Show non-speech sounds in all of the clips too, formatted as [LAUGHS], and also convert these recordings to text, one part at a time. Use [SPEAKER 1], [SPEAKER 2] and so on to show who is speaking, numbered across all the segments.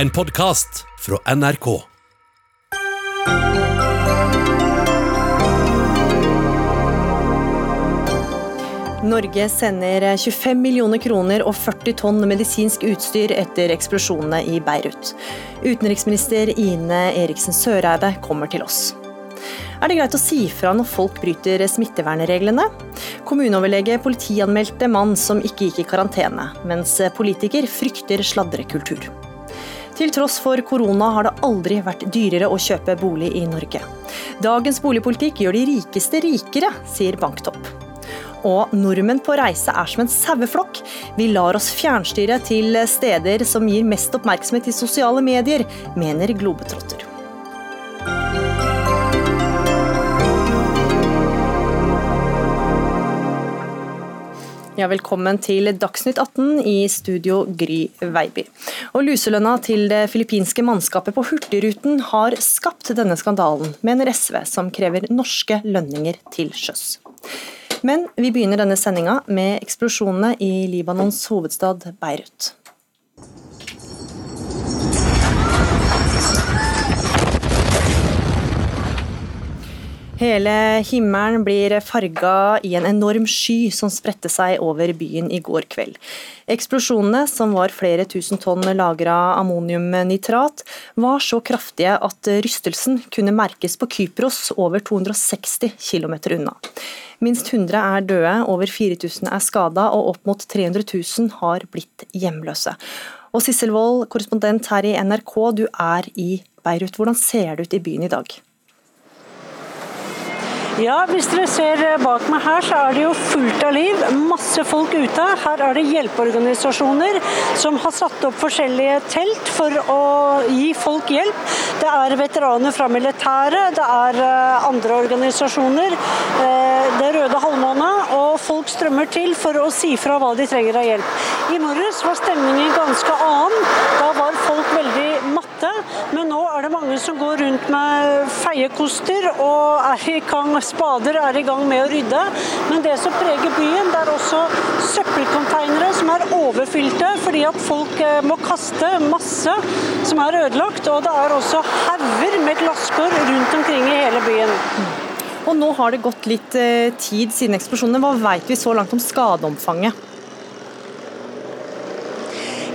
[SPEAKER 1] En podkast fra NRK.
[SPEAKER 2] Norge sender 25 millioner kroner og 40 tonn medisinsk utstyr etter eksplosjonene i Beirut. Utenriksminister Ine Eriksen Søreide kommer til oss. Er det greit å si fra når folk bryter smittevernreglene? Kommuneoverlege politianmeldte mann som ikke gikk i karantene, mens politiker frykter sladrekultur. Til tross for korona har det aldri vært dyrere å kjøpe bolig i Norge. Dagens boligpolitikk gjør de rikeste rikere, sier banktopp. Og nordmenn på reise er som en saueflokk. Vi lar oss fjernstyre til steder som gir mest oppmerksomhet i sosiale medier, mener globetrotter. Ja, velkommen til Dagsnytt 18 i studio Gry Veiby. Og Luselønna til det filippinske mannskapet på Hurtigruten har skapt denne skandalen, mener SV, som krever norske lønninger til sjøs. Men vi begynner denne sendinga med eksplosjonene i Libanons hovedstad Beirut. Hele himmelen blir farga i en enorm sky som spredte seg over byen i går kveld. Eksplosjonene, som var flere tusen tonn lagra ammoniumnitrat, var så kraftige at rystelsen kunne merkes på Kypros over 260 km unna. Minst 100 er døde, over 4000 er skada og opp mot 300 000 har blitt hjemløse. Og Sissel Wold, korrespondent her i NRK, du er i Beirut. Hvordan ser det ut i byen i dag?
[SPEAKER 3] Ja, hvis dere ser bak meg her, så er det jo fullt av liv. Masse folk ute. Her er det hjelpeorganisasjoner som har satt opp forskjellige telt for å gi folk hjelp. Det er veteraner fra militæret, det er eh, andre organisasjoner. det det Røde Halvmåne, og folk strømmer til for å si fra hva de trenger av hjelp. I morges var stemningen ganske annen. Da var folk veldig matte, men nå er det mange som går rundt med feiekoster og er i gang spader er i gang med å rydde. Men det som preger byen, det er også søppelkonteinere som er overfylte fordi at folk eh, må kaste masse som er ødelagt. Og det er også hauger med glasskår rundt omkring i hele byen.
[SPEAKER 2] Og nå har det gått litt eh, tid siden eksplosjonene. Hva vet vi så langt om skadeomfanget?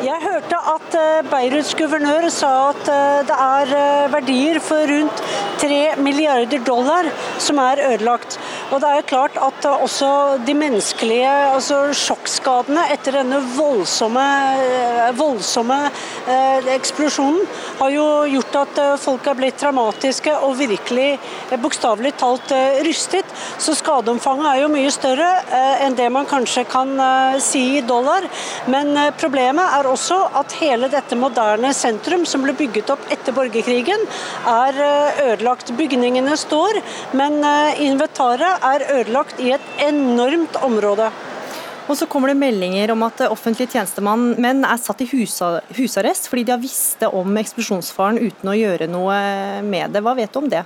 [SPEAKER 3] Jeg hørte at eh, Beiruts guvernør sa at eh, det er eh, verdier for rundt 3 milliarder dollar som er ødelagt. Og det er jo klart at også de menneskelige altså sjokkskadene etter denne voldsomme, voldsomme eksplosjonen har jo gjort at folk er blitt traumatiske og virkelig eh, bokstavelig talt eh, rystet. Så skadeomfanget er jo mye større eh, enn det man kanskje kan si i dollar. Men problemet er også at hele dette moderne sentrum som ble bygget opp etter borgerkrigen, er eh, ødelagt. Bygningene står, men eh, inventaret er ødelagt i et enormt område.
[SPEAKER 2] Og så kommer det meldinger om at offentlige tjenestemenn er satt i husarrest fordi de har visst om eksplosjonsfaren uten å gjøre noe med det. Hva vet du om det?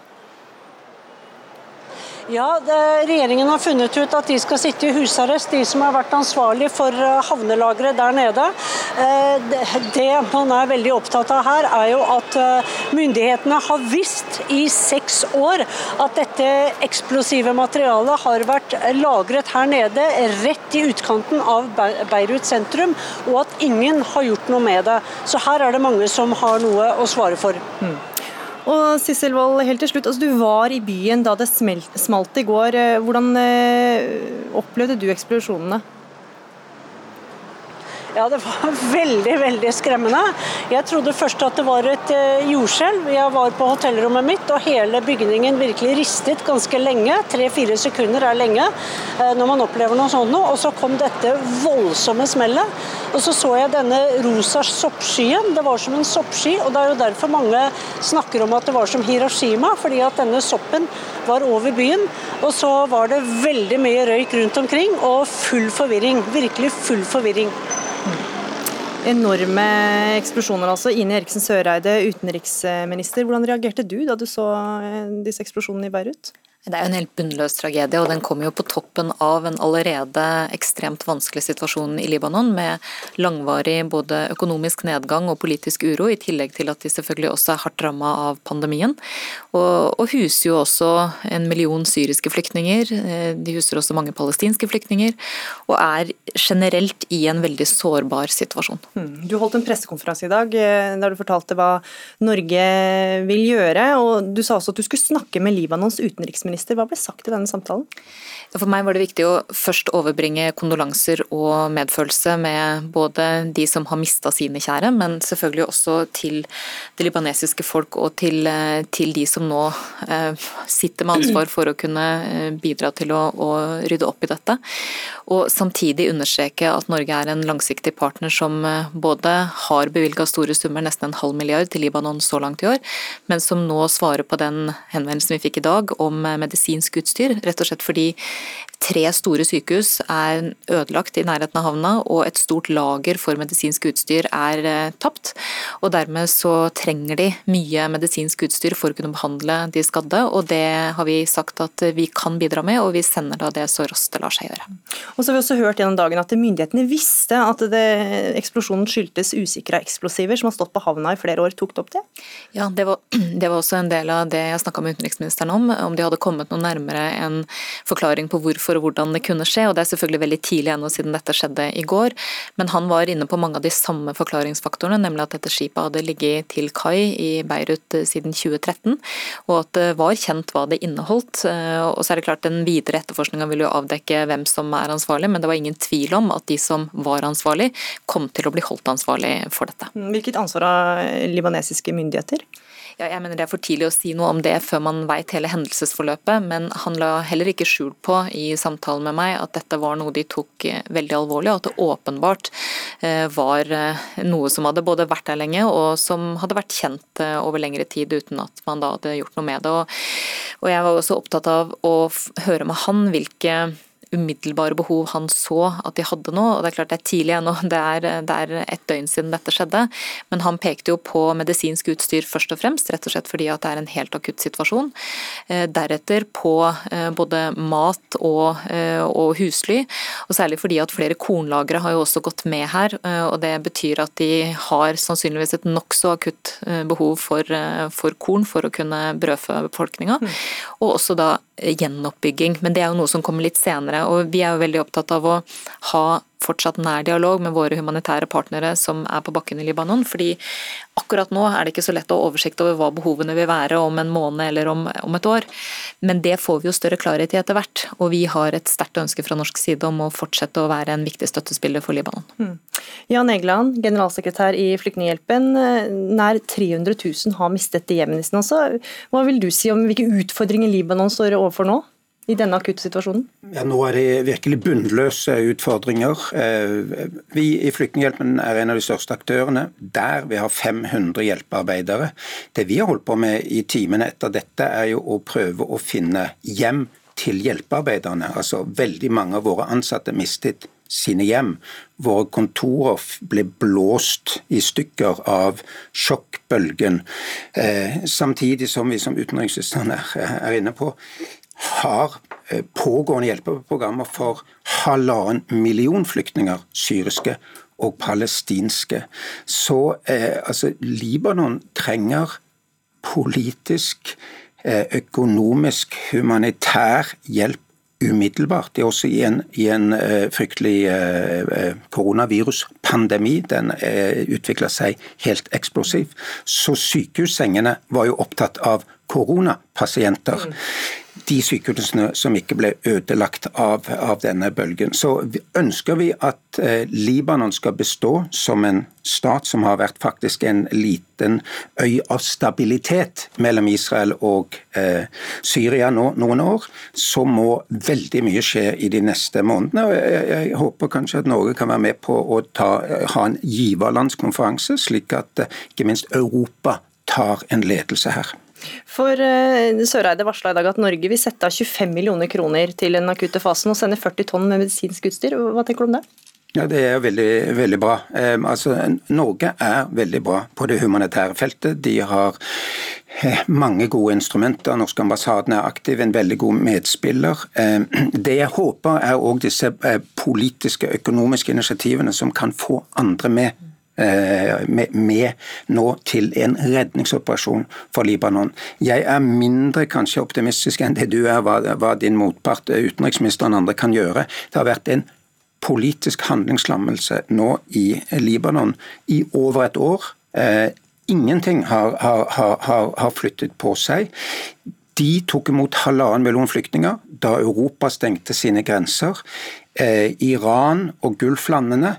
[SPEAKER 3] Ja, det, Regjeringen har funnet ut at de skal sitte i husarrest, de som har vært ansvarlig for eh, havnelageret der nede. Eh, det, det man er veldig opptatt av her, er jo at eh, myndighetene har visst i seks år at dette eksplosive materialet har vært lagret her nede, rett i utkanten av Beirut sentrum, og at ingen har gjort noe med det. Så her er det mange som har noe å svare for. Mm.
[SPEAKER 2] Og Sissel Wold, helt til slutt, altså Du var i byen da det smalt i går. Eh, hvordan eh, opplevde du eksplosjonene?
[SPEAKER 3] Ja, det var [LAUGHS] veldig, veldig skremmende. Jeg trodde først at det var et eh, jordskjelv. Jeg var på hotellrommet mitt, og hele bygningen virkelig ristet ganske lenge. Tre-fire sekunder er lenge eh, når man opplever noe sånt. Og så kom dette voldsomme smellet. Og så så jeg denne rosa soppskyen. Det var som en soppsky, og det er jo derfor mange snakker om at det var som Hiroshima, fordi at denne soppen var over byen. Og så var det veldig mye røyk rundt omkring, og full forvirring. Virkelig full forvirring.
[SPEAKER 2] Enorme eksplosjoner, altså. Ine Eriksen Søreide, utenriksminister. Hvordan reagerte du da du så eh, disse eksplosjonene i Beirut?
[SPEAKER 4] Det er jo en helt bunnløs tragedie, og den kommer jo på toppen av en allerede ekstremt vanskelig situasjon i Libanon, med langvarig både økonomisk nedgang og politisk uro, i tillegg til at de selvfølgelig også er hardt ramma av pandemien. Og, og, huser jo også en million syriske flyktninger, eh, de huser også mange palestinske flyktninger, og er generelt i en veldig sårbar situasjon.
[SPEAKER 2] Hmm. Du holdt en pressekonferanse i dag eh, der du fortalte hva Norge vil gjøre, og du sa også at du skulle snakke med Libanons utenriksminister utenriksminister. Hva ble sagt i denne samtalen?
[SPEAKER 4] For meg var det viktig å først overbringe kondolanser og medfølelse med både de som har mista sine kjære, men selvfølgelig også til det libanesiske folk og til, til de som nå eh, sitter med ansvar for å kunne eh, bidra til å, å, rydde opp i dette. Og samtidig understreke at Norge er en langsiktig partner som eh, både har bevilga store summer, nesten en halv milliard, til Libanon så langt i år, men som nå svarer på den henvendelsen vi fikk i dag om medisinsk utstyr, rett og slett fordi Tre store sykehus er ødelagt i nærheten av havna, og et stort lager for medisinsk utstyr er eh, tapt. Og Dermed så trenger de mye medisinsk utstyr for å kunne behandle de skadde, og det har vi sagt at vi kan bidra med, og vi sender da det så raskt det lar seg gjøre.
[SPEAKER 2] Og så har vi også hørt gjennom dagen at Myndighetene visste at det, eksplosjonen skyldtes usikre eksplosiver som har stått på havna i flere år. Tok det opp det?
[SPEAKER 4] Ja, det var, [CLEARS THROAT] det var også en del av det jeg snakka med utenriksministeren om, om de hadde kommet noe nærmere en forklaring på hvorfor og hvordan det kunne skje. og Det er selvfølgelig veldig tidlig ennå siden dette skjedde i går, men han var inne på mange av de samme forklaringsfaktorene, nemlig at dette skipet hadde ligget til kai i Beirut eh, siden 2013, og at det var kjent hva det inneholdt. Eh, og så er det klart Den videre etterforskninga vil jo avdekke hvem som er ansvarlig, men det var ingen tvil om at de som var ansvarlig, kom til å bli holdt ansvarlig for dette.
[SPEAKER 2] Hvilket ansvar har libanesiske myndigheter?
[SPEAKER 4] Ja, jeg mener Det er for tidlig å si noe om det før man veit hele hendelsesforløpet, men han la heller ikke skjul på i samtalen med meg at dette var noe de tok eh, veldig alvorlig, og at det åpenbart eh, var eh, noe som hadde både vært der lenge og som hadde vært kjent over lengre tid uten at man da hadde gjort noe med det. Og, jeg var også opptatt av å høre med han hvilke umiddelbare behov han så at de hadde nå. og Det er klart det er tidlig ennå, det er, det er et døgn siden dette skjedde. Men han pekte jo på medisinsk utstyr først og fremst, rett og slett fordi at det er en helt akutt situasjon. Eh, deretter på eh, både mat og, eh, og husly, og særlig fordi at flere kornlagre har jo også gått med her. og Det betyr at de har sannsynligvis et nokså akutt behov for, for korn for å kunne brødfø befolkninga. Mm. Og også da gjenoppbygging, men det er jo noe som kommer litt senere. og Vi er jo veldig opptatt av å ha fortsatt nær dialog med våre humanitære partnere som er på bakken i Libanon. fordi akkurat nå er det ikke så lett å ha oversikt over hva behovene vil være om en måned eller om, om, et år. Men det får vi jo større klarhet i etter hvert. Og vi har et sterkt ønske fra norsk side om å fortsette å være en viktig støttespiller for Libanon. Mm.
[SPEAKER 2] Jan Egeland, generalsekretær i Flyktninghjelpen. Nær 300 000 har mistet hjemmene sine. Hva vil du si om hvilke utfordringer Libanon står overfor nå? I denne akutte situasjonen?
[SPEAKER 5] Ja, nå er det virkelig bunnløse utfordringer. Eh, vi i Flyktninghjelpen er en av de største aktørene. Der vi har 500 hjelpearbeidere. Det vi har holdt på med i timene etter dette, er jo å prøve å finne hjem til hjelpearbeiderne. Altså Veldig mange av våre ansatte mistet sine hjem. Våre kontorer ble blåst i stykker av sjokkbølgen. Eh, samtidig som vi som utenriksministeren er, er inne på, har eh, pågående hjelpeprogrammer for halvannen million flyktninger, syriske og palestinske. Så eh, altså, Libanon trenger politisk, eh, økonomisk, humanitær hjelp umiddelbart. Det er også i en, i en uh, fryktelig uh, koronaviruspandemi. Den uh, utvikla seg helt eksplosivt. Så sykehussengene var jo opptatt av koronapasienter. Mm de sykehusene som ikke ble ødelagt av, av, denne bølgen. Så ønsker vi at eh, Libanon skal bestå som en stat som har vært faktisk en liten øy av stabilitet mellom Israel og eh, Syria nå noen år, så må veldig mye skje i de neste månedene. og Jeg, jeg håper kanskje at Norge kan være med på å ta, ha en giverlandskonferanse, slik at eh, ikke minst Europa tar en ledelse her.
[SPEAKER 2] For uh, Søreide varsla i dag at Norge vil sette av 25 millioner kroner til den akutte fasen og sende 40 tonn med medisinsk utstyr. Hva tenker du om det?
[SPEAKER 5] Ja, Det er veldig, veldig bra. Eh, altså, Norge er veldig bra på det humanitære feltet. De har mange gode instrumenter. Norske ambassaden er aktiv, en veldig god medspiller. Det jeg håper er òg disse politiske, økonomiske initiativene som kan få andre med Eh, med, med, nå til en redningsoperasjon for Libanon. Jeg er mindre kanskje optimistisk enn det du er, hva, hva din motpart, eh, utenriksministeren og andre, kan gjøre. Det har vært en politisk handlingslammelse nå i Libanon i over et år. Eh, ingenting har, har, har, har flyttet på seg. De tok imot halvannen million flyktninger da Europa stengte sine grenser. Eh, Iran og Gulflandene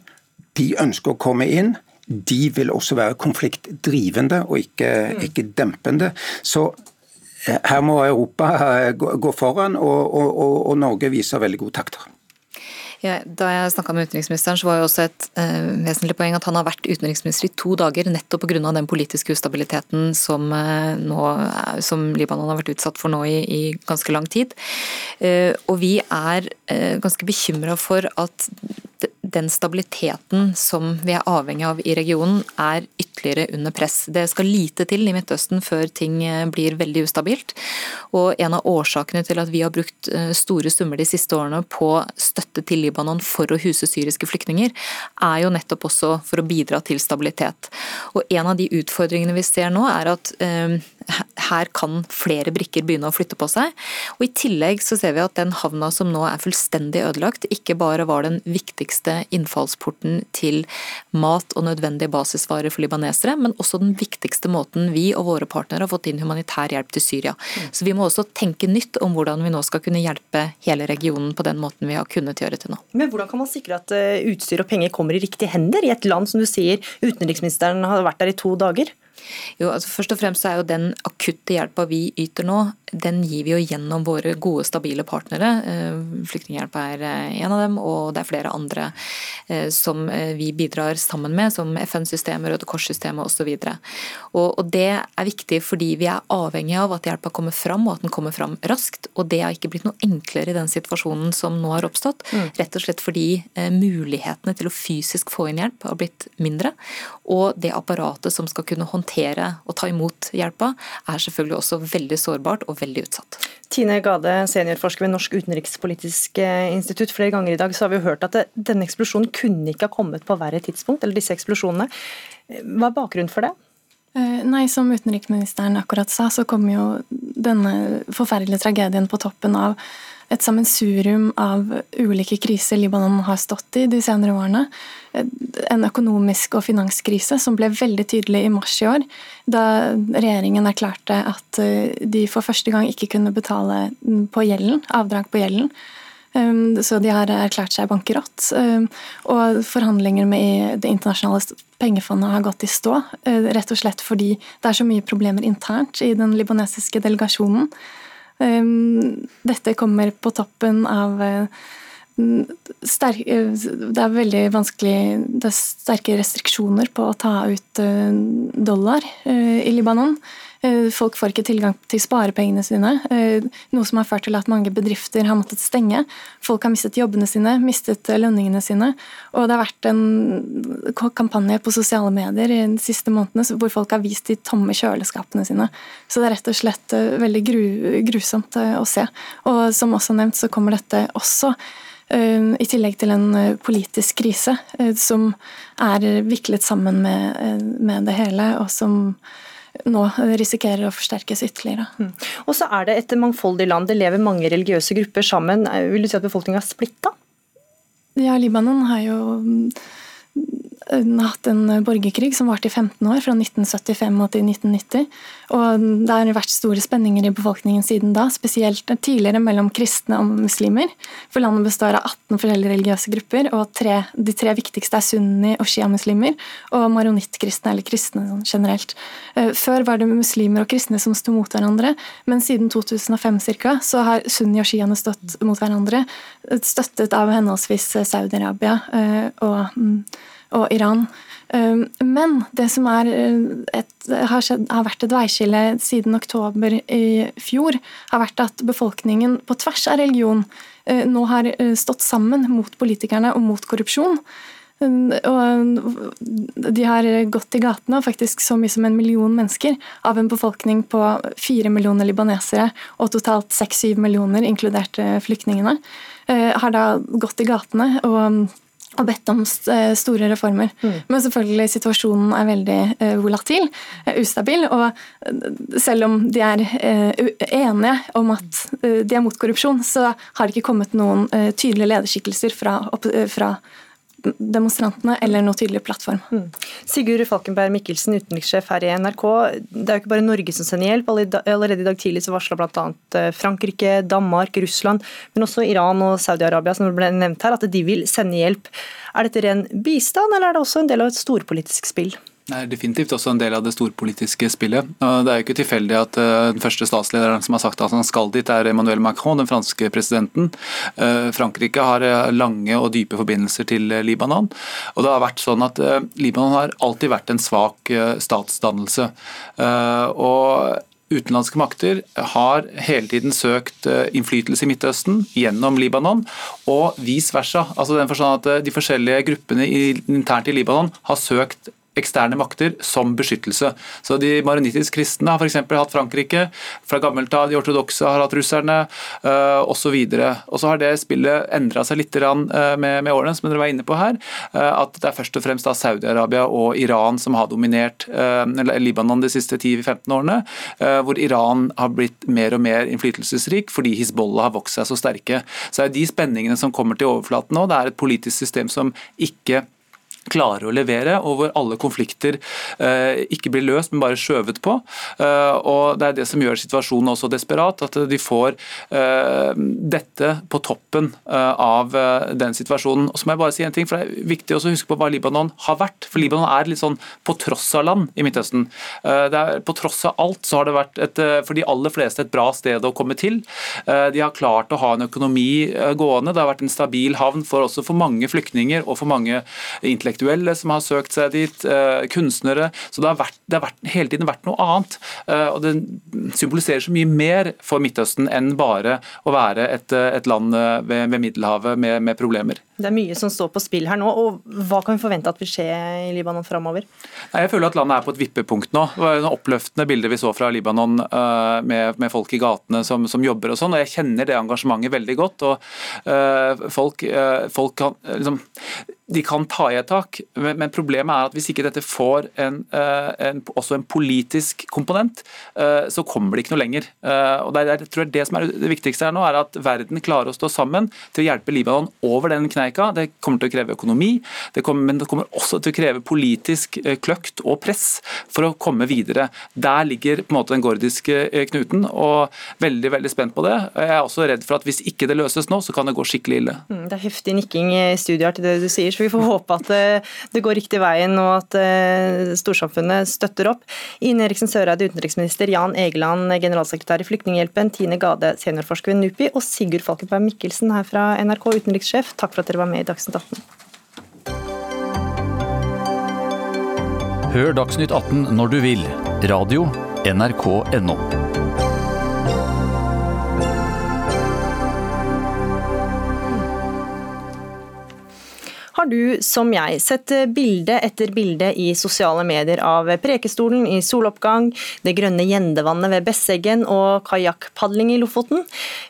[SPEAKER 5] de ønsker å komme inn de vil også være konfliktdrivende og ikke, mm. ikke dempende. Så eh, her må Europa eh, gå foran, og, og, og Norge viser veldig gode takter.
[SPEAKER 4] Ja, da jeg snakka med utenriksministeren, så var jo også et eh, vesentlig poeng at han har vært utenriksminister i to dager nettopp pga. den politiske ustabiliteten som, eh, nå, som, Libanon har vært utsatt for nå i, i ganske lang tid. Eh, og vi er ganske bekymra for at den stabiliteten som vi er avhengig av i regionen, er ytterligere under press. Det skal lite til i Midtøsten før ting eh, blir veldig ustabilt. Og en av årsakene til at vi har brukt eh, store summer de siste årene på støtte til Libanon for å huse syriske flyktninger, er jo nettopp også for å bidra til stabilitet. Og en av de utfordringene vi ser nå, er at eh, her kan flere brikker begynne å flytte på seg. Og I tillegg så ser vi at den havna som nå er fullstendig ødelagt, ikke bare var den viktigste innfallsporten til mat og nødvendige basisvarer for libanesere, men også den viktigste måten vi og våre partnere har fått inn humanitær hjelp til Syria. Så vi må også tenke nytt om hvordan vi nå skal kunne hjelpe hele regionen på den måten vi har kunnet gjøre til nå.
[SPEAKER 2] Men hvordan kan man sikre at eh, utstyr og penger kommer i riktige hender i et land som du sier utenriksministeren har vært der i to dager?
[SPEAKER 4] Jo, altså Først og fremst er jo den akutte hjelpa vi yter nå, den gir vi jo gjennom våre gode, stabile partnere. Eh, Flyktninghjelp er eh, en av dem, og det er flere andre eh, som vi bidrar sammen med, som FN-systemet, Røde Kors-systemet osv. Og, og det er viktig fordi vi er avhengig av at hjelpa kommer fram, og at den kommer fram raskt. Og det har ikke blitt noe enklere i den situasjonen som nå har oppstått. Mm. Rett og slett fordi mulighetene til å fysisk få inn hjelp har blitt mindre. Og det apparatet som skal kunne håndtere håndtere og ta imot hjelpa, er selvfølgelig også veldig sårbart og veldig utsatt.
[SPEAKER 2] Tine Gade, seniorforsker ved Norsk utenrikspolitisk eh, institutt. Flere ganger i dag så har vi hørt at denne eksplosjonen kunne ikke ha kommet på verre tidspunkt, eller disse eksplosjonene. Hva er bakgrunnen for det?
[SPEAKER 6] Eh, nei, Som utenriksministeren akkurat sa, så kom jo denne forferdelige tragedien på toppen av et sammensurium av ulike kriser Libanon har stått i de senere årene. En økonomisk og finanskrise som ble veldig tydelig i mars i år, da regjeringen erklærte at eh, de for første gang ikke kunne betale på gjelden, avdrag på gjelden. Um, så de har erklært seg bankerott. Um, og forhandlinger med Det internasjonale pengefondet har gått i stå, uh, rett og slett fordi det er så mye problemer internt i den libanesiske delegasjonen. Ehm, dette kommer på toppen av eh, Sterk, eh, det er veldig vanskelig Det er sterke restriksjoner på å ta ut eh, dollar i Libanon. Eh, folk får ikke tilgang til sparepengene sine, eh, noe som har ført til at mange bedrifter har måttet stenge. Folk har mistet jobbene sine, mistet lønningene sine. Og det har vært en kampanje på sosiale medier de siste månedene hvor folk har vist de tomme kjøleskapene sine. Så det er rett og slett eh, veldig gru, grusomt å se. Og som også nevnt, så kommer dette også i tillegg til en politisk krise som er viklet sammen med, med det hele, og som nå risikerer å forsterkes ytterligere. Mm.
[SPEAKER 2] Og så er det et mangfoldig land, det lever mange religiøse grupper sammen. Vil du si at befolkninga er splitta?
[SPEAKER 6] Ja, Libanon har jo hatt en borgerkrig som varte i 15 år, fra 1975 til 1990. Og det har vært store spenninger i befolkningen siden da, spesielt tidligere mellom kristne og muslimer. For landet består av 18 forskjellige religiøse grupper, og tre, de tre viktigste er sunni- og sjiamuslimer, og maronittkristne, eller kristne sånn generelt. Eh, før var det muslimer og kristne som sto mot hverandre, men siden 2005 cirka, så har sunni og sjiaene stått mot hverandre, støttet av henholdsvis Saudi-Arabia eh, og mm, og Iran. Um, men det som eh, et, har, skjedd, har, vært et veiskille siden oktober i fjor, har vært at befolkningen på tvers av religion eh, nå har eh, stått sammen mot politikerne og mot korrupsjon. Og de har gått i gatene, faktisk så mye som en million mennesker, av en befolkning på fire millioner libanesere og totalt seks-syv millioner, inkludert flyktningene, har da gått i gatene. og og bedt om eh, store reformer. Mm. Men selvfølgelig situasjonen er veldig uh, volatil, uh, ustabil. Og selv om de er enige om at de er mot korrupsjon, så har det ikke kommet noen tydelige lederskikkelser fra, fra demonstrantene eller noe tydelig plattform. Mm.
[SPEAKER 2] Sigurd Falkenberg Mikkelsen, utenrikssjef her i NRK. Det er jo ikke bare Norge som sender hjelp. Allerede i dag tidlig så varsla bl.a. Eh, Frankrike, Danmark, Russland, men også Iran og Saudi-Arabia som ble nevnt her, at de vil sende hjelp. Er dette ren bistand, eller er det også en del av et storpolitisk spill?
[SPEAKER 7] Det er definitivt også en del av det storpolitiske spillet. Det er jo ikke tilfeldig at eh, den første statslederen som har sagt at han skal dit, er Emmanuel Macron, den franske presidenten. Eh, Frankrike har eh, lange og dype forbindelser til Libanon. Og det har vært sånn at Libanon har alltid vært en svak statsdannelse. Og Utenlandske makter har hele tiden søkt innflytelse i Midtøsten gjennom Libanon, og vice versa. Altså den forstand at De forskjellige gruppene internt i Libanon har søkt eksterne makter som beskyttelse. Så De maronittisk kristne har f.eks. hatt Frankrike, fra gammelt av de ortodokse har hatt russerne uh, osv. Og så har det spillet endra seg litt uh, med, årene, som dere var inne på her. Uh, at det er først og fremst Saudi-Arabia og Iran som har dominert Libanon de siste 10-15 årene, hvor Iran har blitt mer og mer innflytelsesrik fordi Hizbollah har vokst seg så sterke. Så er de spenningene som kommer til overflaten nå, det er et politisk system som ikke klarer å levere, og hvor alle konflikter eh, ikke blir løst, men bare skjøvet på. Eh, og Det er det som gjør situasjonen også desperat, at de får eh, dette på toppen eh, av eh, den situasjonen. Og så må jeg bare si en ting, for Det er viktig å huske på hva Libanon har vært. For Libanon er litt sånn på tross av land i Midtøsten. Eh, det er På tross av alt så har det vært et, for de aller fleste et bra sted å komme til. De har klart å ha en økonomi gående. Det har vært en stabil havn for, også for mange flyktninger og for mange intellektuelle intellektuelle som har søkt seg dit, eh, kunstnere. Så det har, vært, det har vært, hele tiden vært noe annet. Eh, og Det symboliserer så mye mer for Midtøsten enn bare å være et, eh, et land ved, ved Middelhavet med, med, problemer.
[SPEAKER 2] Det er mye som står på spill her nå. og Hva kan vi forvente at vil skje i Libanon framover?
[SPEAKER 7] Jeg føler at landet er på et vippepunkt nå. Det var en oppløftende bilde vi så fra Libanon med, med folk i gatene som, som, jobber og sånn. og Jeg kjenner det engasjementet veldig godt. og Folk, folk kan liksom de kan ta i et tak, men problemet er at hvis ikke dette får en, eh, en, også en politisk komponent, eh, så kommer det ikke noe lenger. Eh, og det, er, jeg tror det som er det viktigste her nå, er at verden klarer å stå sammen til å hjelpe Libanon over den kneika. Det kommer til å kreve økonomi, det kommer, men det kommer også til å kreve politisk kløkt og press for å komme videre. Der ligger på en måte den gordiske knuten, og veldig veldig spent på det. Jeg er også redd for at hvis ikke det løses nå, så kan det gå skikkelig ille.
[SPEAKER 2] Mm, det er heftig nikking i studio her til det du sier så vi får [LAUGHS] håpe at eh, det går riktig veien og at eh, storsamfunnet støtter opp. Ine Eriksen Søreide, utenriksminister, Jan Egeland, generalsekretær i Flyktninghjelpen, Tine Gade, seniorforsker ved NUPI, og Sigurd Falkenberg Mikkelsen her fra NRK, utenrikssjef. Takk for at dere var med i Dagsnytt 18.
[SPEAKER 1] Hør Dagsnytt 18 når du vil. Radio NRK.no.
[SPEAKER 2] har du, som jeg, sett bilde etter bilde i sosiale medier av Prekestolen i soloppgang, det grønne gjendevannet ved Besseggen og kajakkpadling i Lofoten?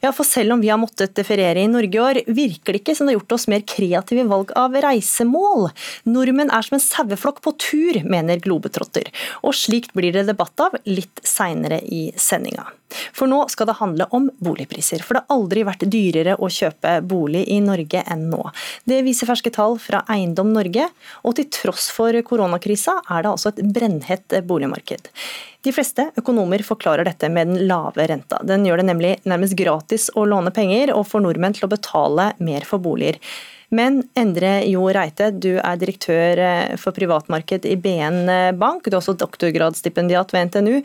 [SPEAKER 2] Ja, for selv om vi har måttet feriere i Norge i år, virker det ikke som det har gjort oss mer kreative valg av reisemål. Nordmenn er som en saueflokk på tur, mener Globetrotter. Og slikt blir det debatt av litt seinere i sendinga. For nå skal det handle om boligpriser, for det har aldri vært dyrere å kjøpe bolig i Norge enn nå. Det viser ferske tall fra Eiendom Norge, og til tross for koronakrisa er det altså et brennhett boligmarked. De fleste økonomer forklarer dette med den lave renta. Den gjør det nemlig nærmest gratis å låne penger, og får nordmenn til å betale mer for boliger. Men Endre Jo Reite, du er direktør eh, for privatmarked i BN eh, Bank. Du er også doktorgradsstipendiat ved NTNU.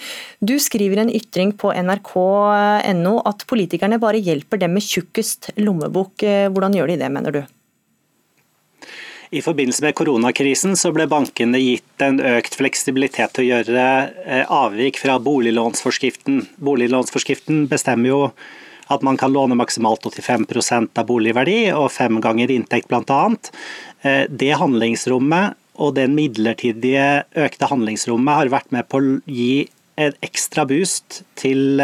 [SPEAKER 2] Du skriver en ytring på nrk.no at politikerne bare hjelper dem med tjukkest lommebok. Hvordan gjør de det, mener du?
[SPEAKER 8] I forbindelse med koronakrisen så ble bankene gitt en økt fleksibilitet til å gjøre eh, avvik fra boliglånsforskriften. Boliglånsforskriften bestemmer jo at man kan låne maksimalt 85% av boligverdi og fem ganger inntekt bl.a. Det handlingsrommet og den midlertidige økte handlingsrommet har vært med på å gi en ekstra boost til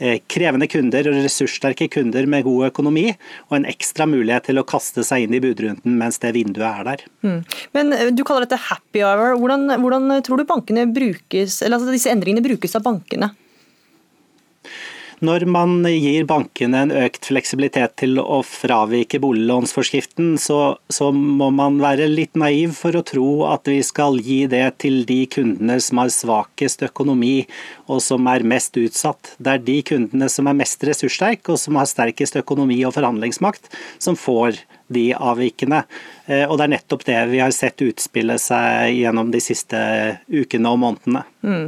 [SPEAKER 8] Eh, krevende kunder og ressurssterke kunder med god økonomi, og en ekstra mulighet til å kaste seg inn i budrunden mens det vinduet er der. Mm.
[SPEAKER 2] Men eh, Du kaller dette happy hour. Hvordan, hvordan tror du brukes, eller altså disse endringene brukes av bankene?
[SPEAKER 8] Når man gir bankene en økt fleksibilitet til å fravike boliglånsforskriften, så, så, må man være litt naiv for å tro at vi skal gi det til de kundene som har svakest økonomi og som er mest utsatt. Det er de kundene som er mest ressurssterke og som har sterkest økonomi og forhandlingsmakt, som får de avvikene. Eh, og Det er nettopp det vi har sett utspille seg gjennom de siste ukene og månedene. Mm.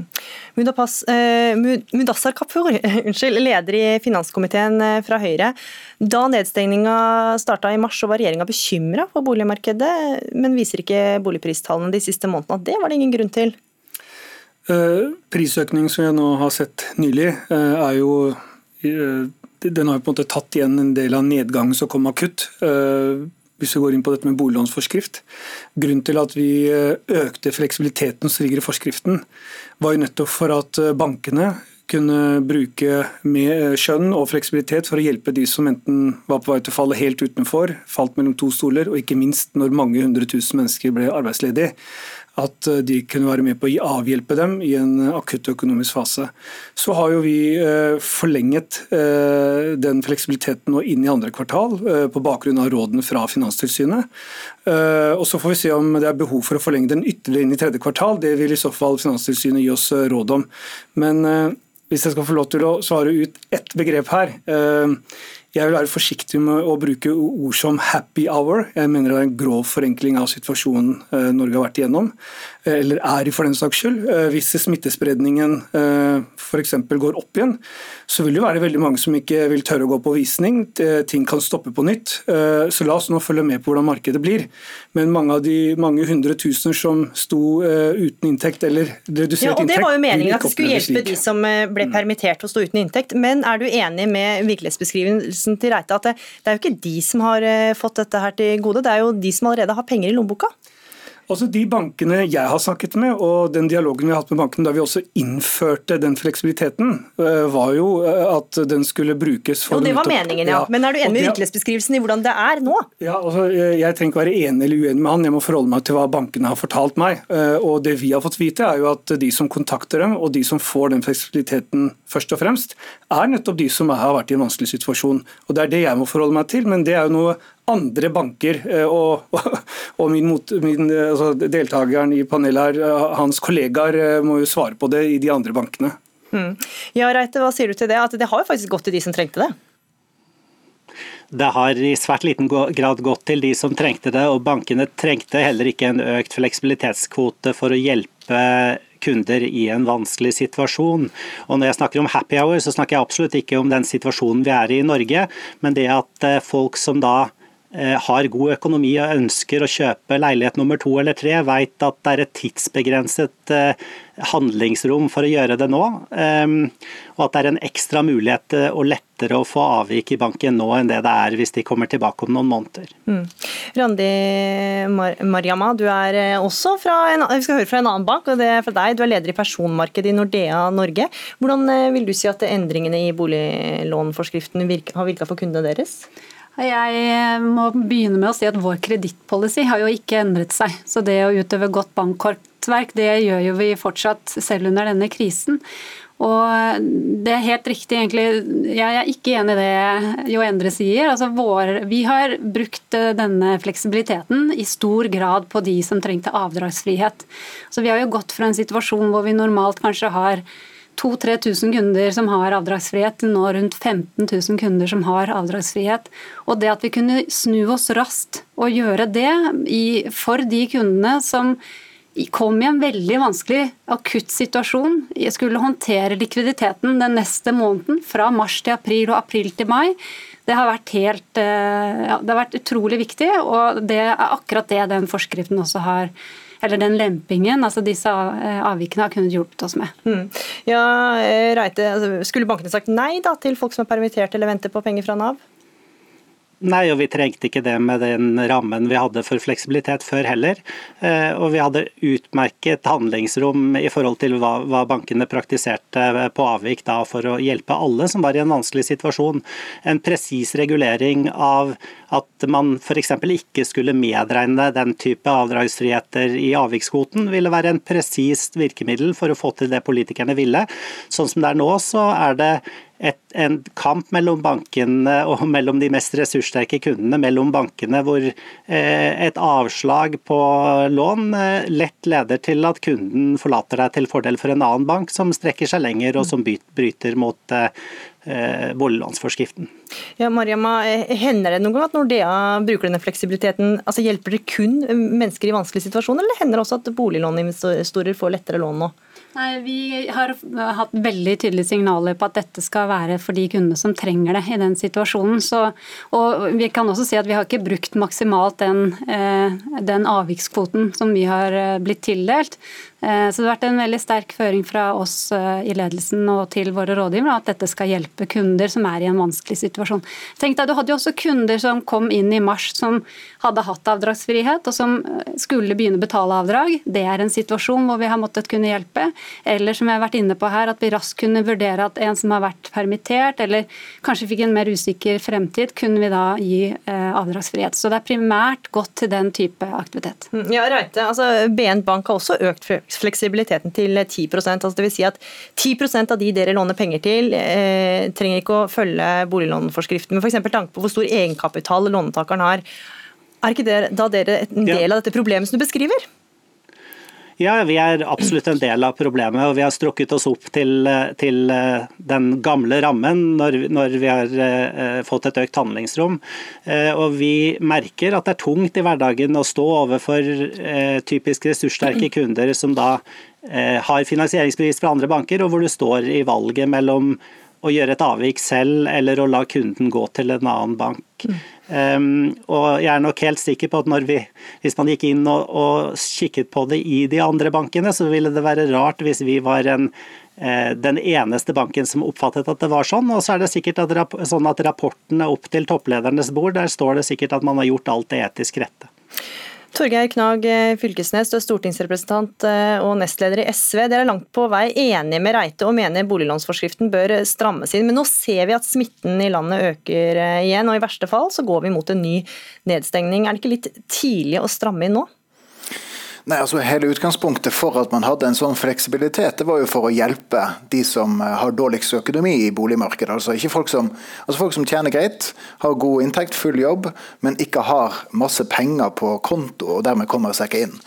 [SPEAKER 2] Eh, Mudassar Kapur, [LAUGHS] leder i finanskomiteen eh, fra Høyre. Da nedstengninga starta i mars, så var regjeringa bekymra for boligmarkedet, men viser ikke boligpristallene de siste månedene at det var det ingen grunn til?
[SPEAKER 9] Prisøkning som jeg nå har sett nylig, er jo den har på en måte tatt igjen en del av nedgangen som kom akutt. Eh, hvis vi går inn på dette med boliglånsforskrift. Grunnen til at vi eh, økte fleksibiliteten som ligger i forskriften, var jo nettopp for at eh, bankene kunne bruke med skjønn og fleksibilitet for å hjelpe de som enten var på vei til å falle helt utenfor, falt mellom to stoler, og ikke minst når mange hundre tusen mennesker ble arbeidsledige at eh, de kunne være med på å avhjelpe dem i en akutt økonomisk fase. Så har jo vi eh, forlenget eh, den fleksibiliteten nå inn i andre kvartal på bakgrunn av rådene fra Finanstilsynet. Og Så får vi se om det er behov for å forlenge den ytterligere inn i tredje kvartal. Det vil i så fall Finanstilsynet gi oss råd om. Men hvis jeg skal få lov til å svare ut ett begrep her jeg vil være forsiktig med å bruke ord som 'happy hour'. Jeg mener det er en grov forenkling av situasjonen eh, Norge har vært igjennom, eller er i for den saks skyld. Eh, hvis smittespredningen f.eks. går opp igjen, så vil det være veldig mange som ikke vil tørre å gå på visning. Ting kan stoppe på nytt. Så la oss nå følge med på hvordan markedet blir. Men mange av de mange hundre tusener som sto uten inntekt eller redusert
[SPEAKER 2] ja, og
[SPEAKER 9] inntekt
[SPEAKER 2] Det var jo meningen at det skulle hjelpe de som ble mm. permittert og sto uten inntekt. Men er du enig med virkelighetsbeskrivelsen til Reite at det, det er jo ikke de som har eh, fått dette her til gode, det er jo de som allerede har penger i lommeboka?
[SPEAKER 9] Altså De bankene jeg har snakket med, og den dialogen vi har hatt med bankene da vi også innførte den fleksibiliteten, eh, var jo eh, at den skulle brukes for
[SPEAKER 2] Jo, Det var meningen, ja. Men er du enig med virkelighetsbeskrivelsen i hvordan det er nå?
[SPEAKER 9] Ja, altså Jeg trenger ikke være enig eller uenig med han, jeg må forholde meg til hva bankene har fortalt meg. Og Det vi har fått vite, er jo at de som kontakter dem, og de som får den fleksibiliteten først og fremst, er nettopp de som har vært i en vanskelig situasjon. Og Det er det jeg må forholde meg til, men det er jo noe andre banker eh, og, og min, mot, min altså deltakeren i panelet her, eh, hans kollegaer, eh, må jo svare på det i de andre bankene. Mm.
[SPEAKER 2] Ja, Reite, hva sier du til det? At det har jo faktisk gått til de som trengte det?
[SPEAKER 8] Det har i svært liten grad gått til de som trengte det, og bankene trengte heller ikke en økt fleksibilitetskvote for å hjelpe kunder i en vanskelig situasjon. Og Når jeg snakker om happy hour, så snakker jeg absolutt ikke om den situasjonen vi er i i Norge, men det at folk som da Eh, har god økonomi og ønsker å kjøpe leilighet nummer to eller tre, vet at det er et tidsbegrenset eh, handlingsrom for å gjøre det nå. Ehm, og at det er en ekstra mulighet eh, og lettere å få avvik i banken nå enn det det er hvis de kommer tilbake om noen måneder. Mm.
[SPEAKER 2] Randi Mar Mariama, du er også fra en, vi skal høre fra en annen bank, og det er fra deg. Du er leder i personmarkedet i Nordea Norge. Hvordan vil du si at endringene i boliglånforskriften har virka for kundene deres?
[SPEAKER 10] Jeg må begynne med å si at vår kredittpolicy har jo ikke endret seg. Så det å utøve godt bankkortverk, det gjør jo vi fortsatt selv under denne krisen. Og det er helt riktig, egentlig. Jeg er ikke enig i det Jo Endre sier. Altså vår, vi har brukt eh, denne fleksibiliteten i stor grad på de som trengte avdragsfrihet. Så vi har jo gått fra en situasjon hvor vi normalt kanskje har 2000-3000 kunder som har avdragsfrihet, til nå rundt 15 000 kunder som har avdragsfrihet. Og det at vi kunne snu oss raskt og gjøre det i, for de kundene som kom i en veldig vanskelig akutt situasjon, jeg skulle håndtere likviditeten den neste måneden, fra mars til april og april til mai, det har vært helt eh, ja, det har vært utrolig viktig, og det er akkurat det den forskriften også har eller den lempingen, altså disse avvikene, har kunnet hjulpet oss med. Mm.
[SPEAKER 2] Ja, Reite, altså, Skulle bankene sagt nei da, til folk som er permittert eller venter på penger fra Nav?
[SPEAKER 8] Nei, og vi trengte ikke det med den rammen vi hadde for fleksibilitet før heller. Eh, og vi hadde utmerket handlingsrom i forhold til hva, hva bankene praktiserte på avvik da for å hjelpe alle som var i en vanskelig situasjon. En presis regulering av at man f.eks. ikke skulle medregne den type avdragsfriheter i avvikskvoten, ville være en presist virkemiddel for å få til det politikerne ville. Sånn som det er nå, så er det et, en kamp mellom bankene og [LAUGHS] mellom de mest ressurssterke kundene, mellom bankene hvor eh, et avslag på lån eh, lett leder til at kunden forlater deg til fordel for en annen bank som strekker seg lenger og som bryter mot eh, boliglånsforskriften.
[SPEAKER 2] Ja, Mariama, Hender det noen gang at Nordea bruker denne fleksibiliteten? altså Hjelper det kun mennesker i vanskelige situasjoner, eller hender det også at boliglåninvestorer får lettere lån nå?
[SPEAKER 10] Nei, Vi har hatt veldig tydelige signaler på at dette skal være for de kundene som trenger det i den situasjonen. Så, og Vi kan også si at vi har ikke brukt maksimalt den, eh, den avvikskvoten som vi har eh, blitt tildelt. Eh, så det har vært en veldig sterk føring fra oss eh, i ledelsen og til våre rådgivere at dette skal hjelpe kunder som er i en vanskelig situasjon. Tenk deg, Du hadde jo også kunder som kom inn i mars som hadde hatt avdragsfrihet og som eh, skulle begynne å betale avdrag. Det er en situasjon hvor vi har måttet kunne hjelpe. Eller som jeg har vært inne på her, at vi raskt kunne vurdere at en som har vært permittert eller kanskje fikk en mer usikker fremtid, kunne vi da gi avdragsfrihet. Så det er primært godt til den type aktivitet.
[SPEAKER 2] Mm, ja, Reite, altså BN Bank har også økt fleksibiliteten til 10% altså vil si at 10% av de dere låner penger til, eh, trenger ikke å følge boliglånforskriften, men f.eks. tanke på hvor stor egenkapital lånetakeren har. Er ikke det da dere en del av dette problemet som du beskriver?
[SPEAKER 8] Ja, vi er absolutt en del av problemet, og vi har strukket oss opp til, til eh, den gamle rammen når, når, vi har uh, fått et økt handlingsrom. Og vi merker at det er tungt i hverdagen å stå overfor typisk ressurssterke kunder som da har finansieringsbevis fra andre banker, og hvor du står i valget mellom å gjøre et avvik selv eller å la kunden gå til en annen bank. Mm. Um, og jeg er nok helt sikker på at vi, hvis man gikk inn og, og, kikket på det i de andre bankene, så ville det være rart hvis vi var en, eh, den eneste banken som oppfattet at det var sånn. Og så er det sikkert at, sånn at rapportene opp til toppledernes bord, der står det sikkert at man har gjort alt det etisk rette.
[SPEAKER 2] Torgeir Knag eh, Fylkesnes, du er stortingsrepresentant eh, og nestleder i SV. Dere er langt på vei enige med Reite og mener boliglånsforskriften bør strammes inn. Men nå ser vi at smitten i landet øker eh, igjen, og i verste fall så går vi mot en ny nedstengning. Er det ikke litt tidlig å stramme inn nå?
[SPEAKER 11] Nei, altså Hele utgangspunktet for at man hadde en sånn fleksibilitet, det var jo for å hjelpe de som eh, har dårligst økonomi i boligmarkedet. Altså ikke folk som, altså folk som tjener greit, har god inntekt, full jobb, men ikke har masse penger på konto og dermed kommer seg ikke inn.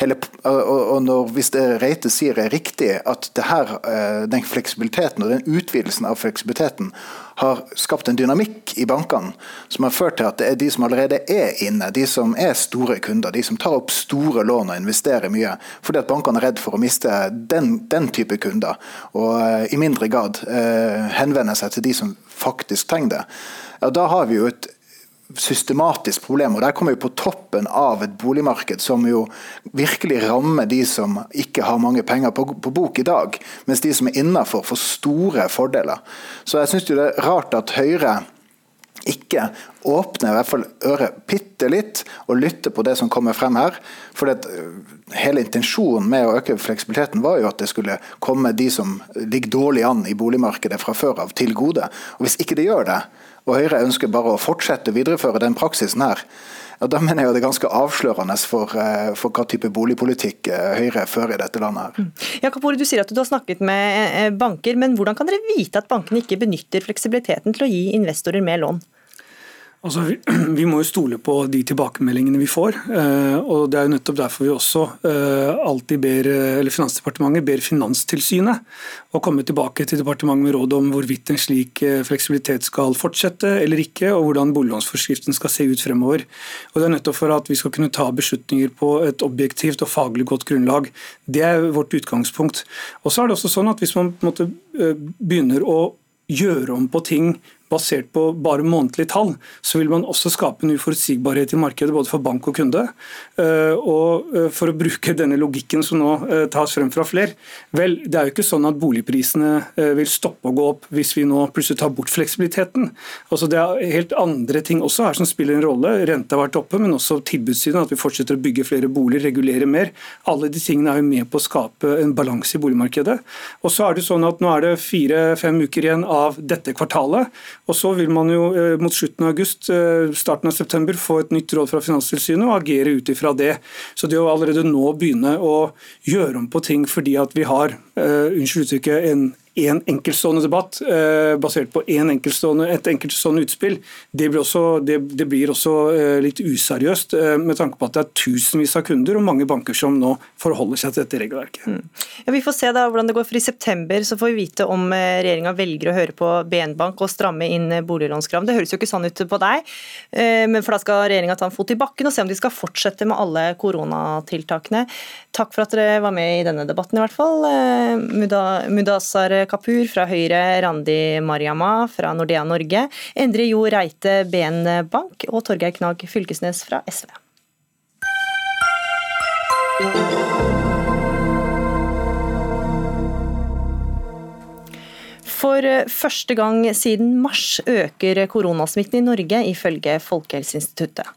[SPEAKER 11] Hele, og når, Hvis det Reite sier er riktig, at her, eh, den fleksibiliteten og den utvidelsen av fleksibiliteten har skapt en dynamikk i bankene som har ført til at det er de som allerede er inne, de som er store kunder, de som tar opp store lån og investerer mye, fordi at bankene er redd for å miste den, den type kunder, og uh, i mindre grad henvende henvender seg til de som faktisk trenger det. Ja, da har vi jo et systematisk problem. og Der kommer vi på toppen av et boligmarked som jo virkelig rammer de som ikke har mange penger på, på bok i dag, mens de som er innafor, får store fordeler. Så jeg syns det er rart at Høyre ikke åpner i hvert fall øret bitte litt og lytter på det som kommer frem her. For øh, hele intensjonen med å øke fleksibiliteten var jo at det skulle komme de som ligger dårlig an i boligmarkedet fra før av, til gode. Og Hvis ikke det gjør det, og Høyre ønsker bare å fortsette å videreføre den praksisen her, ja, da mener jeg det er ganske avslørende for, eh, for, hva type boligpolitikk eh, Høyre fører i dette landet. her.
[SPEAKER 2] Jakob Ore, du sier at du har snakket med eh, banker, men hvordan kan dere vite at bankene ikke benytter fleksibiliteten til å gi investorer mer lån?
[SPEAKER 9] Altså, vi, [CLEARS THROAT] vi, må jo stole på de tilbakemeldingene vi får. Eh, og Det er jo nettopp derfor vi også eh, alltid ber, eller Finansdepartementet ber Finanstilsynet å komme tilbake til departementet med råd om hvorvidt en slik eh, fleksibilitet skal fortsette eller ikke, og hvordan boliglånsforskriften skal se ut fremover. Og Det er nettopp for at vi skal kunne ta beslutninger på et objektivt og faglig godt grunnlag. Det er vårt utgangspunkt. Og så er det også sånn at Hvis man på en måte begynner å gjøre om på ting basert på bare månedlige tall, så vil man også skape en uforutsigbarhet i markedet både for bank og kunde. Eh, og eh, For å bruke denne logikken som nå eh, tas frem fra flere, vel, det er jo ikke sånn at boligprisene vil stoppe å gå opp hvis vi nå plutselig tar bort fleksibiliteten. Altså Det er helt andre ting også her som spiller en rolle. Renta har vært oppe, men også tilbudssiden. At vi fortsetter å bygge flere boliger, regulere mer. Alle de tingene er jo med på å skape en balanse i boligmarkedet. Og så er det sånn at Nå er det fire-fem uker igjen av dette kvartalet. Og Så vil man jo mot slutten av august, starten av september, få et nytt råd fra Finanstilsynet og agere ut ifra det. Så det å allerede nå begynne å gjøre om på ting fordi at vi har uh, unnskyld uttrykket, en én enkeltstående debatt eh, basert på en enkeltstående, et enkeltstående utspill, det blir også, det, det blir også eh, litt useriøst eh, med tanke på at det er tusenvis av kunder og mange banker som nå forholder seg til dette regelverket. Mm.
[SPEAKER 2] Ja, vi får se da hvordan det går, for I september så får vi vite om eh, regjeringa velger å høre på BN-bank og stramme inn eh, boliglånskrav. Det høres jo ikke sånn ut på deg, eh, men for da skal regjeringa ta en fot i bakken og se om de skal fortsette med alle koronatiltakene. Takk for at dere var med i denne debatten, i hvert fall. Mudassar Kapur fra Høyre, Randi Mariama fra Nordea Norge, Endre Jo Reite BN Bank og Torgeir Knag Fylkesnes fra SV. For første gang siden mars øker koronasmitten i Norge, ifølge Folkehelseinstituttet.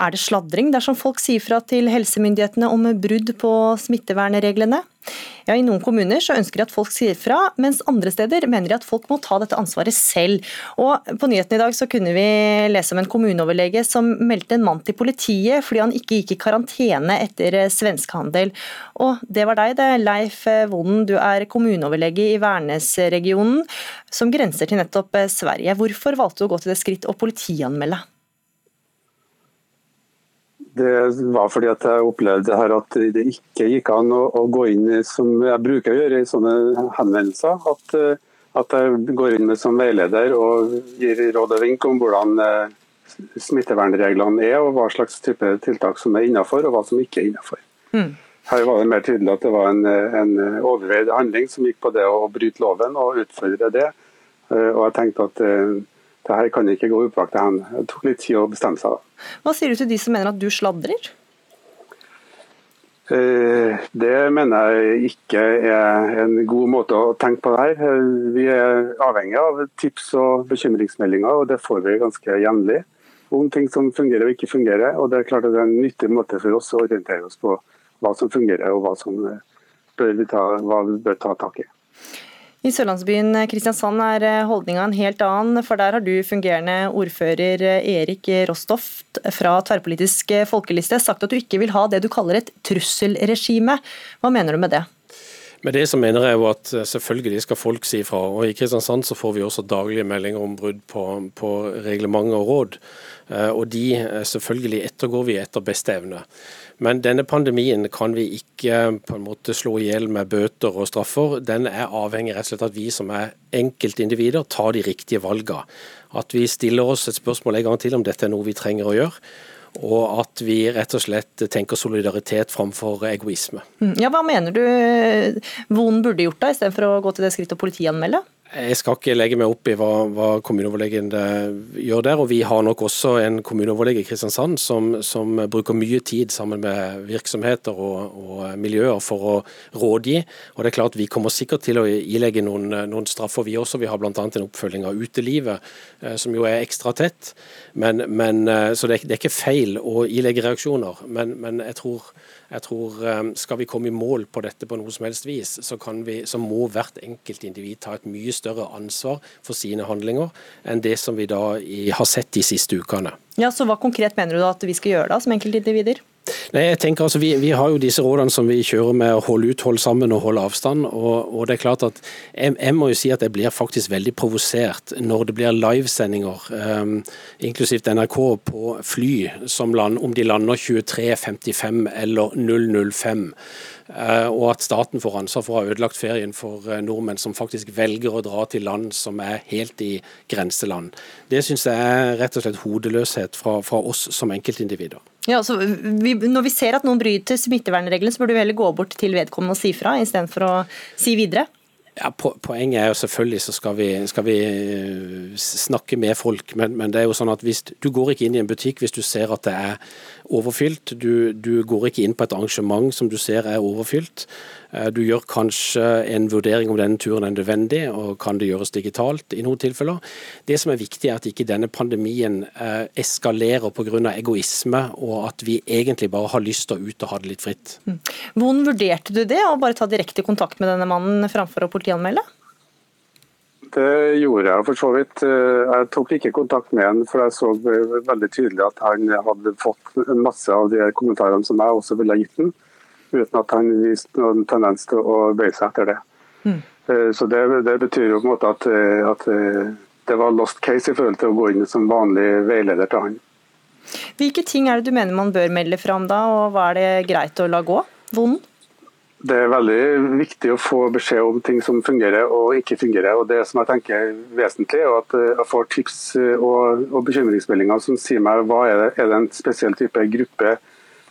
[SPEAKER 2] Er det sladring dersom folk sier fra til helsemyndighetene om brudd på smittevernreglene? Ja, I noen kommuner så ønsker de at folk sier fra, mens andre steder mener de at folk må ta dette ansvaret selv. Og På nyhetene i dag så kunne vi lese om en kommuneoverlege som meldte en mann til politiet fordi han ikke gikk i karantene etter svenskehandel. Og det var deg det, Leif Vonden, du er kommuneoverlege i Værnes-regionen, som grenser til nettopp Sverige. Hvorfor valgte du å gå til det skritt å politianmelde?
[SPEAKER 12] Det var fordi at jeg opplevde her at det ikke gikk an å, å gå inn som jeg bruker å gjøre i sånne henvendelser. At, eh, at, jeg går inn med som veileder og gir råd og vink om hvordan eh, smittevernreglene er, og hva slags type tiltak som er innenfor og hva som ikke er innenfor. Mm. Her var det mer tydelig at det var en, en overveid handling som gikk på det å bryte loven og utfordre det. Eh, og jeg tenkte at det her kan ikke gå upåaktet hen. Det tok litt tid å bestemme seg. da.
[SPEAKER 2] Hva sier du til de som mener at du sladrer?
[SPEAKER 12] Eh, det mener jeg ikke er en god måte å tenke på det her. Vi er avhengig av tips og bekymringsmeldinger, og det får vi ganske jevnlig. Om ting som fungerer og ikke fungerer. og Det er klart at det er en nyttig måte for oss å orientere oss på hva som fungerer og hva, som bør vi, ta, hva vi bør ta tak i.
[SPEAKER 2] I sørlandsbyen Kristiansand er eh, holdninga en helt annen, for der har du fungerende ordfører eh, Erik Rostoft fra Tverrpolitisk folkeliste sagt at du ikke vil ha det du kaller et trusselregime. Hva mener du med det?
[SPEAKER 13] Med det så mener jeg jo at eh, selvfølgelig skal folk si fra. og I Kristiansand så får vi også daglige meldinger om brudd på, på reglement og råd. Og de selvfølgelig ettergår vi etter beste evne. Men denne pandemien kan vi ikke på en måte slå i hjel med bøter og straffer. Den er avhengig rett og slett av at vi som er enkeltindivider tar de riktige valgene. At vi stiller oss et spørsmål en gang til om dette er noe vi trenger å gjøre. Og at vi rett og slett tenker solidaritet framfor egoisme.
[SPEAKER 2] Mm. Ja, Hva mener du Vonen burde gjort da, istedenfor å gå til det skrittet å politianmelde?
[SPEAKER 13] Jeg skal ikke legge meg opp i hva, hva kommuneoverlegen eh, gjør der. og Vi har nok også en kommuneoverlege i Kristiansand som, som bruker mye tid sammen med virksomheter og, og, miljøer for å rådgi. og det er klart Vi kommer sikkert til å ilegge noen, noen straffer, vi også. Vi har bl.a. en oppfølging av utelivet, eh, som jo er ekstra tett. Men, men, eh, så det er, det er, ikke feil å ilegge reaksjoner. Men, men jeg tror jeg tror eh, Skal vi komme i mål på dette på noe som helst vis, så, vi, så må hvert enkelt individ ta et mye større ansvar for sine handlinger enn det som vi da har sett de siste ukene.
[SPEAKER 2] Ja, så Hva konkret mener du da at vi skal gjøre da, som enkeltindivider?
[SPEAKER 13] Nei, jeg tenker altså, vi, vi, har jo disse rådene som vi kjører med å holde ut, holde sammen og holde avstand. og, og det er klart at jeg, jeg, må jo si at jeg blir faktisk veldig provosert når det blir livesendinger, um, inklusivt NRK, på fly som land, om de lander 23.55 eller 005. Uh, og at staten får ansvar for å ha ødelagt ferien for uh, nordmenn som faktisk velger å dra til land som er helt i grenseland. Det syns jeg er rett og slett hodeløshet fra, fra oss som enkeltindivider.
[SPEAKER 2] Ja, så vi, Når vi ser at noen bryter smittevernreglene, så burde vi heller gå bort til vedkommende og si fra, istedenfor å si videre?
[SPEAKER 13] Ja, Poenget er jo selvfølgelig så skal vi, skal vi snakke med folk, men, men, det er jo sånn at hvis du går ikke inn i en butikk hvis du ser at det er overfylt. Du, du går ikke inn på et arrangement som du ser er overfylt. Eh, du gjør kanskje en vurdering om denne turen er nødvendig, og kan det gjøres digitalt i noen tilfeller. Det som er viktig, er at ikke denne pandemien eh, eskalerer pga. egoisme, og at vi egentlig bare har lyst til å ut og ha det litt fritt. Mm.
[SPEAKER 2] Hvordan vurderte du det, å bare ta direkte kontakt med denne mannen framfor å politianmelde?
[SPEAKER 12] Det gjorde jeg for så vidt. Eh, jeg tok ikke kontakt med han, for jeg så veldig tydelig at han hadde fått masse av de kommentarene som jeg også ville ha gitt ham uten at han viste noen tendens til å bøye seg etter det. Mm. Så det, det, betyr jo på en måte at, eh, at, eh, det var lost case i forhold til å gå inn som vanlig veileder til han.
[SPEAKER 2] Hvilke ting er det du mener man bør melde fram da, og hva er det greit å la gå? Vonden?
[SPEAKER 12] Det er veldig viktig å få beskjed om ting som fungerer og ikke fungerer. og Det som jeg tenker er vesentlig, er at jeg får tips og, og bekymringsmeldinger som sier meg hva er det, er det en spesiell type gruppe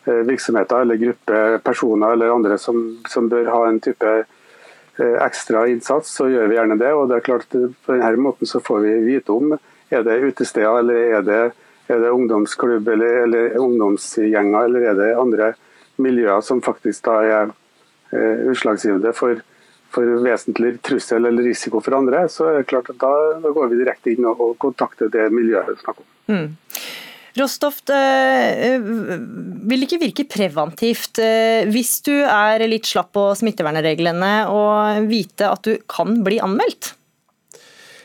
[SPEAKER 12] virksomheter eller grupper, personer eller andre som, som bør ha en type eh, ekstra innsats, så gjør vi gjerne det. og det er klart På denne måten så får vi vite om er det utesteder eller er det, er det ungdomsklubb eller, eller, ungdomsgjenger eller er det andre miljøer som faktisk da er uh, utslagsgivende for, for vesentlig trussel eller risiko for andre. Så er det klart at da, går vi direkte inn og, kontakter det miljøet vi snakker om. Mm.
[SPEAKER 2] Rostoft eh, vil ikke virke preventivt eh, hvis du er litt slapp på smittevernreglene og vite at du kan bli anmeldt?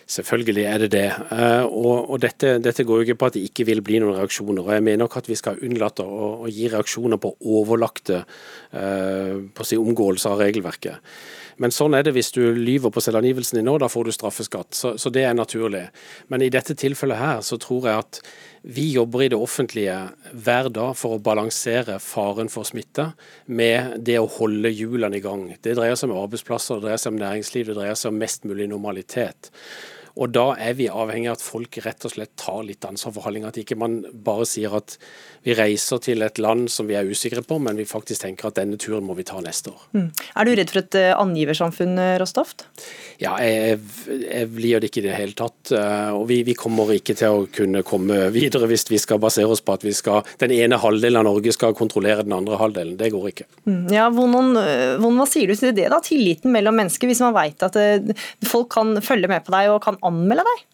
[SPEAKER 13] Selvfølgelig er det det. Eh, og, dette, dette, går jo ikke på at det ikke vil bli noen reaksjoner. og Jeg mener nok at vi skal unnlate å, å gi reaksjoner på overlagte på si, omgåelser av regelverket. Men sånn er det hvis du lyver på selvangivelsen din nå, da får du straffeskatt. Så, så, det er naturlig. Men i dette tilfellet her så tror jeg at vi jobber i det offentlige hver dag for å balansere faren for smitte med det å holde hjulene i gang. Det dreier seg om arbeidsplasser, det dreier seg om næringsliv, det dreier seg om mest mulig normalitet. Og Da er vi avhengig av at folk rett og slett tar litt ansvar for handlinga. At ikke man bare sier at vi reiser til et land som vi er usikre på, men vi faktisk tenker at denne turen må vi ta neste år. Mm.
[SPEAKER 2] Er du redd for et uh, angiversamfunn, eh, Rostoft?
[SPEAKER 13] Ja, jeg, jeg blir det ikke i det hele tatt. Uh, og vi, vi, kommer ikke til å kunne komme videre hvis vi skal basere oss på at vi skal, den ene halvdelen av Norge skal kontrollere den andre halvdelen. Det går ikke.
[SPEAKER 2] Mm. Ja, hvordan, hvordan, Hva sier du til det, da? Tilliten mellom mennesker, hvis man vet at folk kan følge med på deg og kan anmelde deg?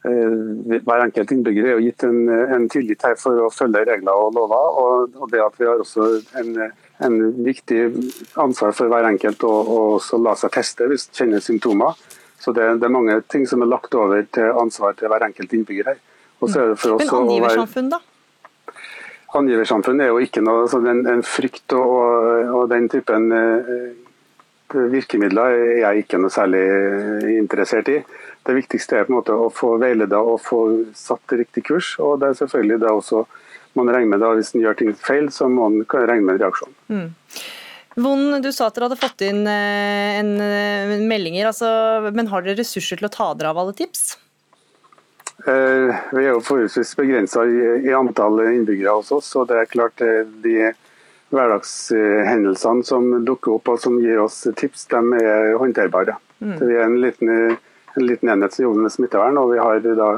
[SPEAKER 12] Eh, hver enkelt innbygger er jo gitt en, en, tillit her for å følge regler og lover. Og, og det at vi har også en, en viktig ansvar for hver enkelt å, å la seg teste hvis det kjenner symptomer. Så det, det, er mange ting som er lagt over til ansvar til hver enkelt innbygger her.
[SPEAKER 2] Men angiversamfunn, da?
[SPEAKER 12] Angiversamfunn er jo ikke noe altså en, en frykt og, og, den typen eh, virkemidler er jeg ikke noe særlig interessert i. Det viktigste er på en måte å få veileda og få satt riktig kurs. og det er selvfølgelig det også man regner med da, Hvis en gjør ting feil, så må man regne med en reaksjon. Mm.
[SPEAKER 2] Von, du sa at dere hadde fått inn eh, en, en eh, meldinger, altså, men har dere ressurser til å ta dere av alle tips?
[SPEAKER 12] Eh, vi er jo forholdsvis begrensa i, i, antall innbyggere hos oss. så det er klart eh, de hverdagshendelsene som dukker opp og som gir oss tips, de er håndterbare. Mm. vi er en liten, en liten, enhet som jobber med smittevern, og vi har da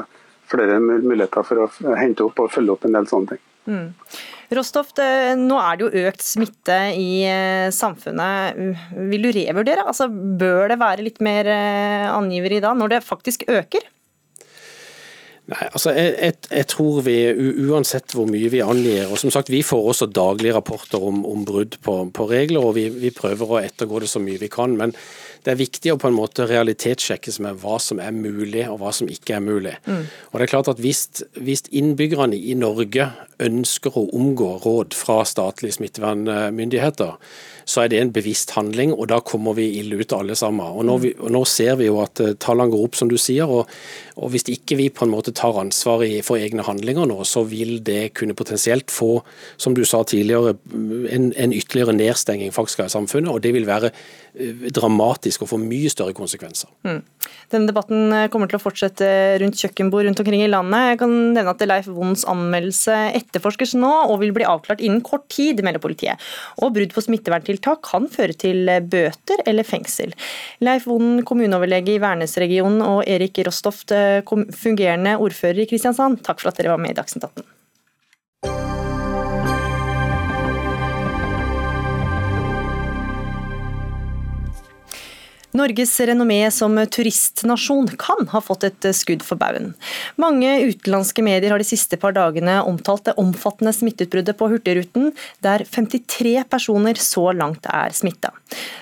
[SPEAKER 12] flere muligheter for å hente opp og følge opp en del sånne ting. Mm.
[SPEAKER 2] Rostoft, nå er det jo økt smitte i eh, samfunnet. Vil du revurdere? Altså, bør det være litt mer eh, angiveri da, når det faktisk øker?
[SPEAKER 13] Nei, altså jeg, jeg, jeg, tror vi, uansett hvor mye vi angir og som sagt Vi får også daglige rapporter om, om brudd på, på, regler, og vi, vi, prøver å ettergå det så mye vi kan. Men det er viktig å på en måte realitetssjekke med hva som er mulig og hva som ikke er mulig. Mm. Og det er klart at hvis, hvis, innbyggerne i Norge ønsker å omgå råd fra statlige smittevernmyndigheter, så er det en bevisst handling, og da kommer vi ille ut alle sammen. Og nå, vi, og nå ser vi jo at eh, tallene går opp, som du sier. og, og Hvis ikke vi på en måte tar ansvar for egne handlinger nå, så vil det kunne potensielt få, som du sa tidligere, en, en ytterligere nedstenging faktisk av samfunnet. og det vil være Eh, dramatisk og få mye større konsekvenser. Mm.
[SPEAKER 2] Denne debatten eh, kommer til å fortsette rundt kjøkkenbord rundt omkring i landet. Jeg kan nevne at Leif Wonds anmeldelse etterforskes nå og vil bli avklart innen kort tid, melder politiet. Og brudd på smitteverntiltak kan føre til bøter eller fengsel. Leif Vonden, kommuneoverlege i Værnes-regionen og Erik Rostoft, eh, fungerende ordfører i Kristiansand, takk for at dere var med i Dagsnytt 18. Norges renommé som turistnasjon kan ha fått et skudd for baugen. Mange utenlandske medier har de siste par dagene omtalt det omfattende smitteutbruddet på Hurtigruten, der 53 personer så langt er smitta.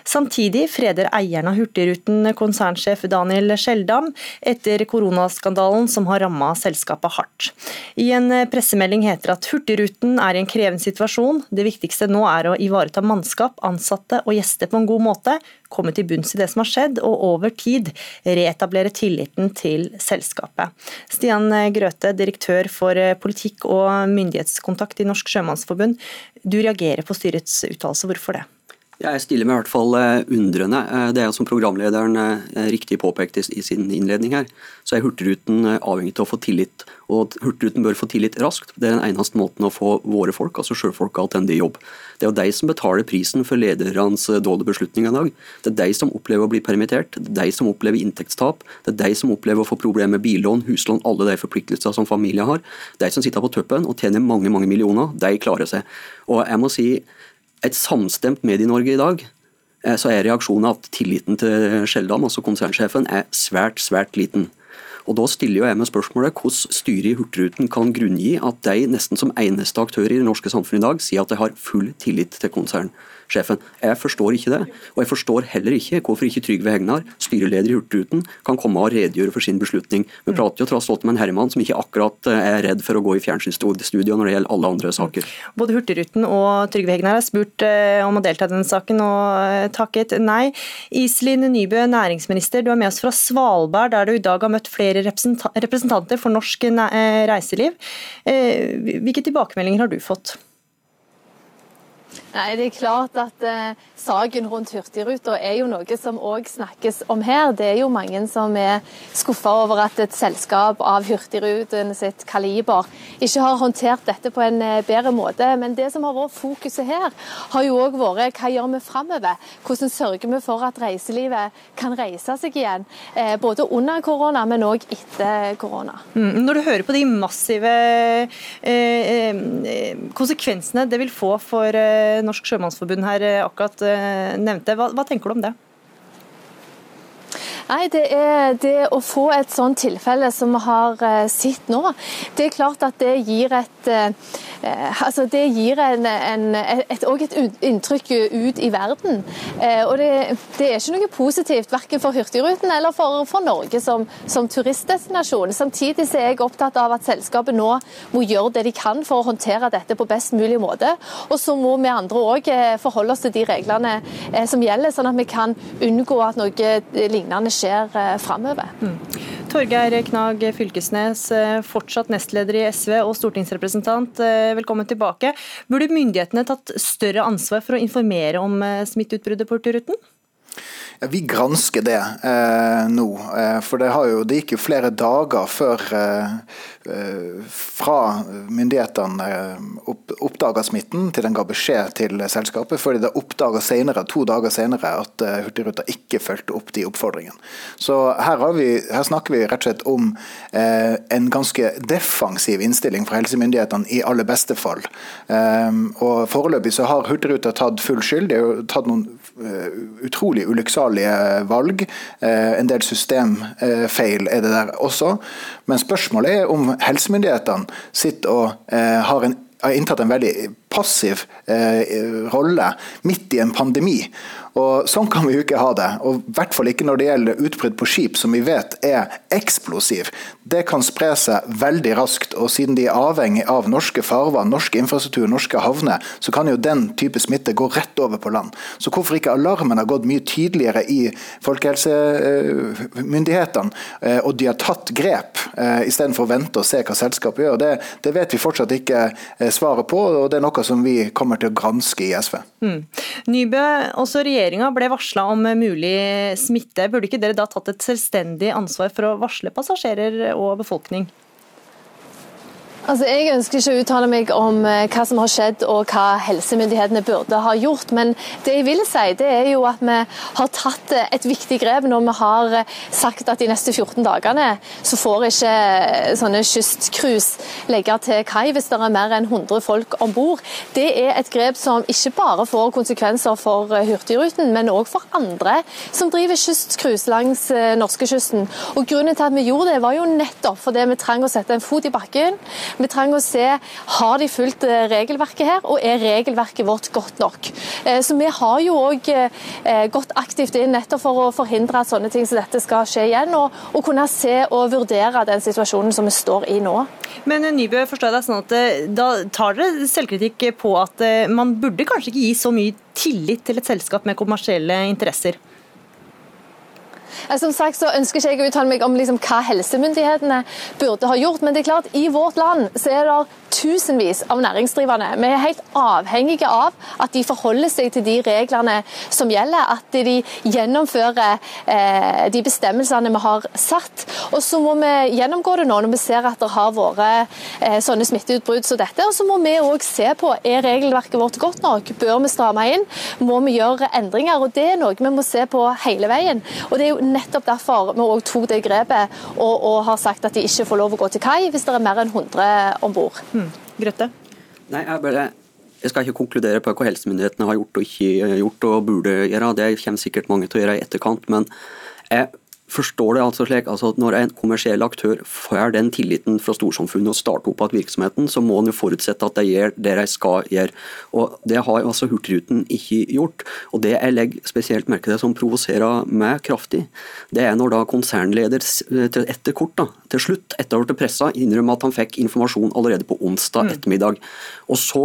[SPEAKER 2] Samtidig freder eieren av Hurtigruten, konsernsjef Daniel Skjeldam, etter koronaskandalen som har ramma selskapet hardt. I en pressemelding heter det at Hurtigruten er i en krevende situasjon. Det viktigste nå er å ivareta mannskap, ansatte og gjester på en god måte, komme til bunns i det som har skjedd, og over tid reetablere tilliten til selskapet. Stian Grøte, direktør for politikk og myndighetskontakt i Norsk Sjømannsforbund. Du reagerer på styrets uttalelse, hvorfor det?
[SPEAKER 14] Jeg stiller meg i hvert fall eh, undrende. Eh, det er som programlederen eh, riktig påpekte i sin innledning her, så er Hurtigruten avhengig av å få tillit. Og Hurtigruten bør få tillit raskt. Det er den eneste måten å få våre folk, altså sjøfolk, tilbake i jobb. Det er jo de som betaler prisen for ledernes dårlige beslutninger i dag. Det er de som opplever å bli permittert, det er de som opplever inntektstap, det er de som opplever å få problemer med billån, huslån, alle de forpliktelsene som familien har. De som sitter på toppen og tjener mange, mange millioner, de klarer seg. Og jeg må si et samstemt Medie-Norge i dag, eh, så er reaksjonen at tilliten til Skjeldam, altså konsernsjefen, er svært, svært liten. Og Da stiller jeg meg spørsmålet hvordan styret i Hurtigruten kan grunngi at de nesten som eneste aktør i det norske samfunnet i dag sier at de har full tillit til konsernsjefen. Jeg forstår ikke det. Og jeg forstår heller ikke hvorfor ikke Trygve Hegnar, styreleder i Hurtigruten, kan komme og redegjøre for sin beslutning. Vi prater jo tross alt med en herremann som ikke akkurat eh, er redd for å gå i fjernsynsstudio når det gjelder alle andre saker.
[SPEAKER 2] Både Hurtigruten og Trygve Hegnar har spurt eh, om å delta i denne saken og eh, takket nei. Iselin Nybø, næringsminister, du er med oss fra Svalbard, der du i dag har møtt flere representanter for norsk reiseliv. Hvilke tilbakemeldinger har du fått?
[SPEAKER 15] Nei, Det er klart at eh, saken rundt Hurtigruta er jo noe som òg snakkes om her. Det er jo mange som er skuffa over at et selskap av Hurtigruten sitt kaliber ikke har håndtert dette på en eh, bedre måte. Men det som har vært fokuset her, har jo òg vært hva gjør vi framover? Hvordan sørger vi for at reiselivet kan reise seg igjen? Eh, både under korona, men òg etter korona.
[SPEAKER 2] Mm, når du hører på de massive eh, eh, konsekvensene det vil få for eh, Norsk Sjømannsforbund her eh, akkurat eh, nevnte. Hva, hva tenker du om det?
[SPEAKER 15] Nei, det er det å få et sånt tilfelle som vi har eh, sett nå. Det er klart at det gir et altså det gir en, en, et, et, inntrykk ut i verden. Og det, det, er ikke noe positivt verken for Hurtigruten eller for, for Norge som, som, turistdestinasjon. Samtidig er jeg opptatt av at selskapet nå må gjøre det de kan for å håndtere dette på best mulig måte. Og så må vi andre òg forholde oss til de reglene som gjelder, sånn at vi kan unngå at noe lignende skjer eh, framover. Mm.
[SPEAKER 2] Torgeir Knag Fylkesnes, eh, fortsatt nestleder i SV og stortingsrepresentant. Eh, velkommen tilbake. Burde myndighetene tatt større ansvar for å informere om smitteutbruddet på Hurtigruten?
[SPEAKER 11] Vi gransker det eh, nå. Eh, for det, jo, det, gikk jo flere dager før eh, eh fra myndighetene eh, opp, oppdaga smitten til den ga beskjed til selskapet, før de oppdaga senere, to dager senere at eh, Hurtigruta ikke fulgte opp de oppfordringene. Så her, vi, her, snakker vi rett og slett om en ganske defensiv innstilling fra helsemyndighetene i aller beste fall. og Foreløpig så har Hurtigruta tatt full skyld. De har tatt noen utrolig ulykksalige valg. Eh, en del systemfeil er det der også. Men spørsmålet er om helsemyndighetene sitter og eh, har en har inntatt en veldig passiv eh, rolle midt i en pandemi. Og Sånn kan vi jo ikke ha det. og I hvert fall ikke når det gjelder utbrudd på skip, som vi vet er eksplosiv. Det kan spre seg veldig raskt. og Siden de er avhengig av norske farvann, norsk infrastruktur, norske havner, så kan jo den type smitte gå rett over på land. Så hvorfor ikke alarmen har gått mye tydeligere i folkehelsemyndighetene, eh, og de har tatt grep eh, istedenfor å vente og se hva selskapet gjør, det, det vet vi fortsatt ikke eh, svaret på, og det er noe som vi kommer til å granske i SV.
[SPEAKER 2] Mm. Nybø, også regjeringa ble varsla om mulig smitte. Burde ikke dere da tatt et selvstendig ansvar for å varsle passasjerer og befolkning?
[SPEAKER 15] Altså, jeg ønsker ikke å uttale meg om eh, hva som har skjedd og hva helsemyndighetene burde ha gjort. Men det jeg vil si, det er jo at vi har tatt eh, et viktig grep når vi har eh, sagt at de neste 14 dagene så får ikke sånne kystcruise legge til kai hvis det er mer enn 100 folk om bord. Det er et grep som ikke bare får konsekvenser for Hurtigruten, men òg for andre som driver kystcruise langs norskekysten. Grunnen til at vi gjorde det, var jo nettopp fordi vi trenger å sette en fot i bakken. Vi trenger å se har de fulgt eh, regelverket her, og er regelverket vårt godt nok. Eh, så Vi har jo òg eh, gått aktivt inn nettopp for å forhindre at sånne ting som dette skal skje igjen, og, og kunne se og vurdere den situasjonen som vi står i nå.
[SPEAKER 2] Men Nybø, forstår jeg deg sånn at da tar dere selvkritikk på at man burde kanskje ikke gi så mye tillit til et selskap med kommersielle interesser?
[SPEAKER 15] Som sagt så ønsker ikke jeg å uttale meg om liksom hva helsemyndighetene burde ha gjort, men det er klart i vårt land så er det tusenvis av næringsdrivende. Vi er helt avhengige av at de forholder seg til de reglene som gjelder, at de gjennomfører eh, de bestemmelsene vi har satt. Og Så må vi gjennomgå det nå når vi ser at det har vært eh, sånne smitteutbrudd som dette. Og Så må vi òg se på er regelverket vårt godt nok. Bør vi stramme inn? Må vi gjøre endringer? Og Det er noe vi må se på hele veien. Og Det er jo nettopp derfor vi òg tok det grepet og, og, har sagt at de ikke får lov å gå til kai hvis det er mer enn 100 om bord. Hmm.
[SPEAKER 2] Grøtte?
[SPEAKER 14] Nei, jeg, bare, jeg skal ikke konkludere på hva helsemyndighetene har gjort og ikke gjort og burde gjøre. Det kommer sikkert mange til å gjøre i etterkant. Men jeg forstår det altså slik altså Når en kommersiell aktør får den tilliten fra storsamfunnet og starter opp igjen virksomheten, så må en jo forutsette at de gjør det de skal gjøre. Og Det har altså Hurtigruten ikke gjort. Og Det jeg legger spesielt merke til som provoserer meg kraftig, det er når da konsernleder etter kort, da, til slutt, etter å ha blitt pressa, innrømmer at han fikk informasjon allerede på onsdag mm. ettermiddag. Og så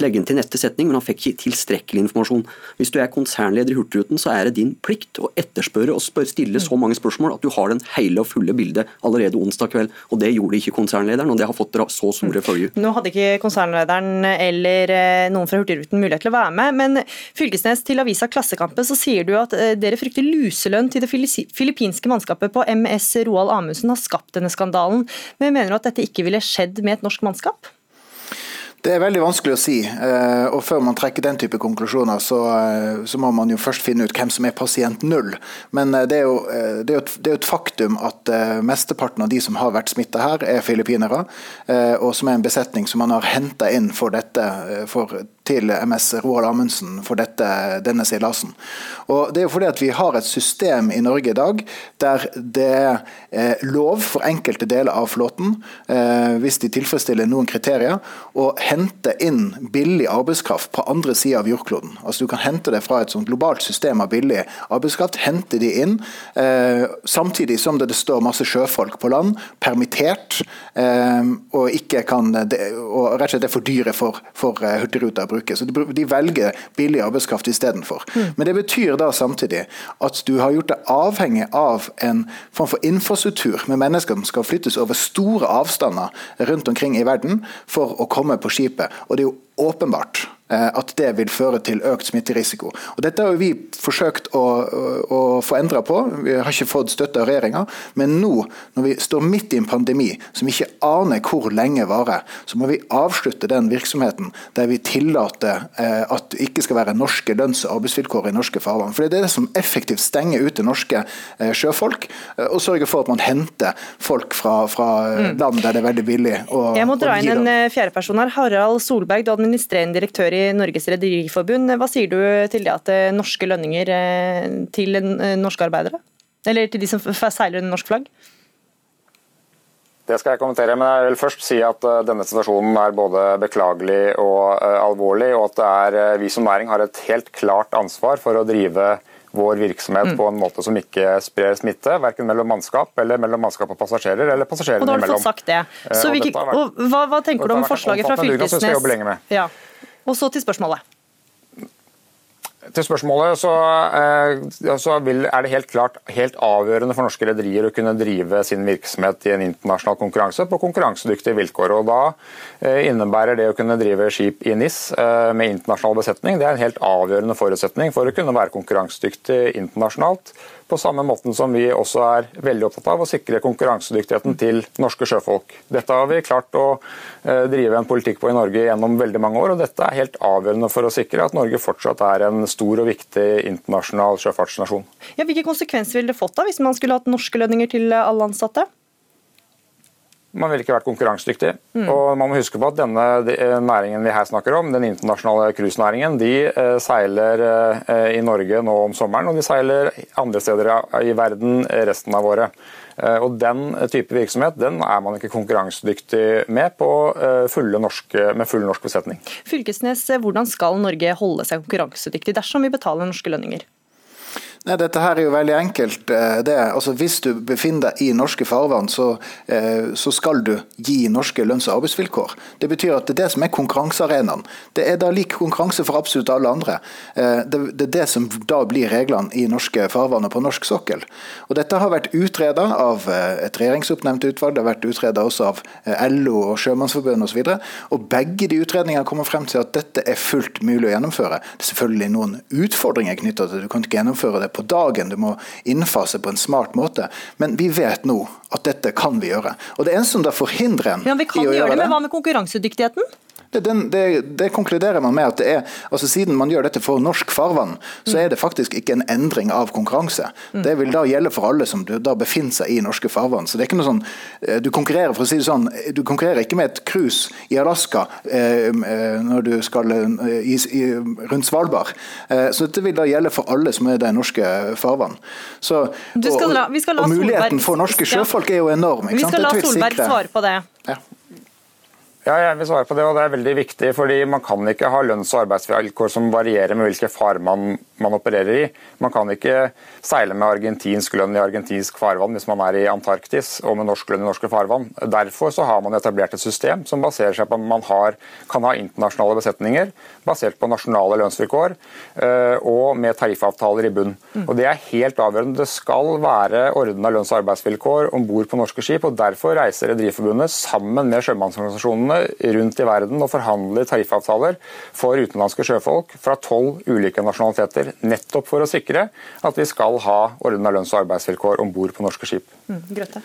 [SPEAKER 14] legger inn til neste setning, men han fikk ikke tilstrekkelig informasjon. Hvis du er konsernleder i Hurtigruten, så er det din plikt å etterspørre og stille så mange spørsmål at du har den hele og fulle bildet allerede onsdag kveld. Og Det gjorde ikke konsernlederen, og det har fått så store mm. følger.
[SPEAKER 2] Nå hadde ikke konsernlederen eller eh, noen fra Hurtigruten mulighet til å være med, men Fylkesnes til avisa Klassekampen så sier du at eh, dere frykter luselønn til det filippinske mannskapet på MS Roald Amundsen har skapt denne skandalen, men mener du at dette ikke ville skjedd med et norsk mannskap?
[SPEAKER 11] Det er veldig vanskelig å si. Eh, og Før man trekker den type konklusjoner, så, eh, så, må man jo først finne ut hvem som er pasient null. Men eh, det er jo, det er jo, et, det er jo et, faktum at mesteparten av de som har vært smitta her, er filippinere. Og som er en besetning som man har henta inn for dette for til MS Roald Amundsen for dette, denne seilasen. Og Det er jo fordi at vi har et system i Norge i dag der det er eh, lov for enkelte deler av flåten, eh, hvis de tilfredsstiller noen kriterier, å hente inn billig arbeidskraft på andre sida av jordkloden. Altså Du kan hente det fra et sånt globalt system av billig arbeidskraft, hente de inn, eh, samtidig som det, står masse sjøfolk på land, permittert, og ikke kan og rett og slett er for dyre for, for Hurtigruta bruke. Så de velger billig arbeidskraft istedenfor. Mm. Men det betyr da samtidig at du har gjort deg avhengig av en form for infrastruktur med mennesker som skal flyttes over store avstander rundt omkring i verden for å komme på skipet. Og det er jo åpenbart Eh, at det vil føre til økt smitterisiko. Og Dette har vi forsøkt å, å få endra på, vi har ikke fått støtte av regjeringa. Men nå, når vi står midt i en pandemi som ikke aner hvor lenge varer, så må vi avslutte den virksomheten der vi tillater eh, at det ikke skal være norske lønns- og arbeidsvilkår i norske farvann. For Det er det som effektivt stenger ute norske eh, sjøfolk, og sørger for at man henter folk fra, fra mm. land der det er veldig billig.
[SPEAKER 2] Å, Jeg må dra inn en fjerde person her. Harald Solberg, du administrerende direktør i Norges Rederiforbund. Hva sier du til det at eh, norske lønninger eh, til eh, norske arbeidere? Eller til de som seiler under norsk flagg?
[SPEAKER 16] Det skal jeg kommentere, men jeg vil først si at denne situasjonen er både beklagelig og alvorlig, og at er, vi som næring har et helt klart ansvar for å drive vår virksomhet mm. på en måte som ikke sprer smitte, verken mellom mannskap eller mellom mannskap og passasjerer, eller passasjerer imellom.
[SPEAKER 2] Og da har du fått sagt det. Så og hvilke, vært, og hva, hva, tenker du om forslaget fra Fylkesnes? Ja. Og så til spørsmålet.
[SPEAKER 16] Til spørsmålet så, eh, så er det helt klart helt avgjørende for norske rederier å kunne drive sin virksomhet i en internasjonal konkurranse på konkurransedyktige vilkår. og Da eh, innebærer det å kunne drive skip i NIS eh, med internasjonal besetning det er en helt avgjørende forutsetning for å kunne være konkurransedyktig internasjonalt på samme måten som vi også er veldig opptatt av å sikre konkurransedyktigheten til norske sjøfolk. Dette har vi klart å eh, drive en politikk på i Norge gjennom veldig mange år, og dette er helt avgjørende for å sikre at Norge fortsatt er en stor og viktig internasjonal sjøfartsnasjon.
[SPEAKER 2] Ja, hvilke konsekvenser ville det fått da, hvis man skulle hatt norske lønninger til alle ansatte?
[SPEAKER 16] Man ville ikke vært konkurransedyktig. Mm. Og man må huske på at denne eh, næringen vi her snakker om, den internasjonale cruisenæringen, de eh, seiler eh, i Norge nå om sommeren, og de seiler andre steder i verden resten av året. Og Den type virksomhet den er man ikke konkurransedyktig med på norske, med full norsk besetning.
[SPEAKER 2] Fylkesnes, Hvordan skal Norge holde seg konkurransedyktig dersom vi betaler norske lønninger?
[SPEAKER 11] Nei, Dette her er jo veldig enkelt. Eh, det, altså, hvis du befinner deg i norske farvann, så, eh, så, skal du gi norske lønns- og arbeidsvilkår. Det betyr at det er det som er konkurransearenaen. Det er da lik konkurranse for absolutt alle andre. Eh, det, er det som da blir reglene i norske farvann og på norsk sokkel. Og Dette har vært utreda av et regjeringsoppnevnt utvalg, det har vært utreda også av LO og Sjømannsforbundet osv. Og, og begge de utredningene kommer frem til at dette er fullt mulig å gjennomføre. Det er selvfølgelig noen utfordringer knytta til det, du kan ikke gjennomføre det på dagen, du må innfase på en smart måte. Men vi vet nå at dette kan vi gjøre. Og det eneste som da forhindrer en
[SPEAKER 2] ja, vi kan gjøre det, men Hva med konkurransedyktigheten?
[SPEAKER 11] Det, det, det, konkluderer man med at det er, altså siden man gjør dette for norsk farvann, så er det faktisk ikke en endring av konkurranse. Mm. Det vil da gjelde for alle som da befinner seg i norske farvann. Så det er ikke noe sånn, eh, Du konkurrerer for å si det sånn, du konkurrerer ikke med et cruise i Alaska eh, eh når du skal eh, i, i, rundt Svalbard. Eh, så dette vil da gjelde for alle som er i norske farvann. Så,
[SPEAKER 2] og, la, og,
[SPEAKER 11] muligheten for norske sjøfolk er jo enorm.
[SPEAKER 2] Vi skal la Solberg svare på det. Ja.
[SPEAKER 16] Ja, jeg vil svare på det, og det er veldig viktig. fordi Man kan ikke ha lønns- og arbeidsvilkår som varierer med hvilke farmann man opererer i. Man kan ikke seile med argentinsk lønn i argentinsk farvann hvis man er i Antarktis, og med norsk lønn i norske farvann. Derfor så har man etablert et system som baserer seg på at man har, kan ha internasjonale besetninger basert på nasjonale lønnsvilkår eh, og med tariffavtaler i bunn. Mm. Og Det er helt avgjørende. Det skal være ordna lønns- og arbeidsvilkår om bord på norske skip. og Derfor reiser Rederiforbundet sammen med sjømannsorganisasjonene organisasjonene rundt i verden og forhandler tariffavtaler for utenlandske sjøfolk fra tolv ulike nasjonaliteter, nettopp for å sikre at vi skal ha ordna lønns- og arbeidsvilkår om bord på norske skip.
[SPEAKER 2] Mm, Grøtte.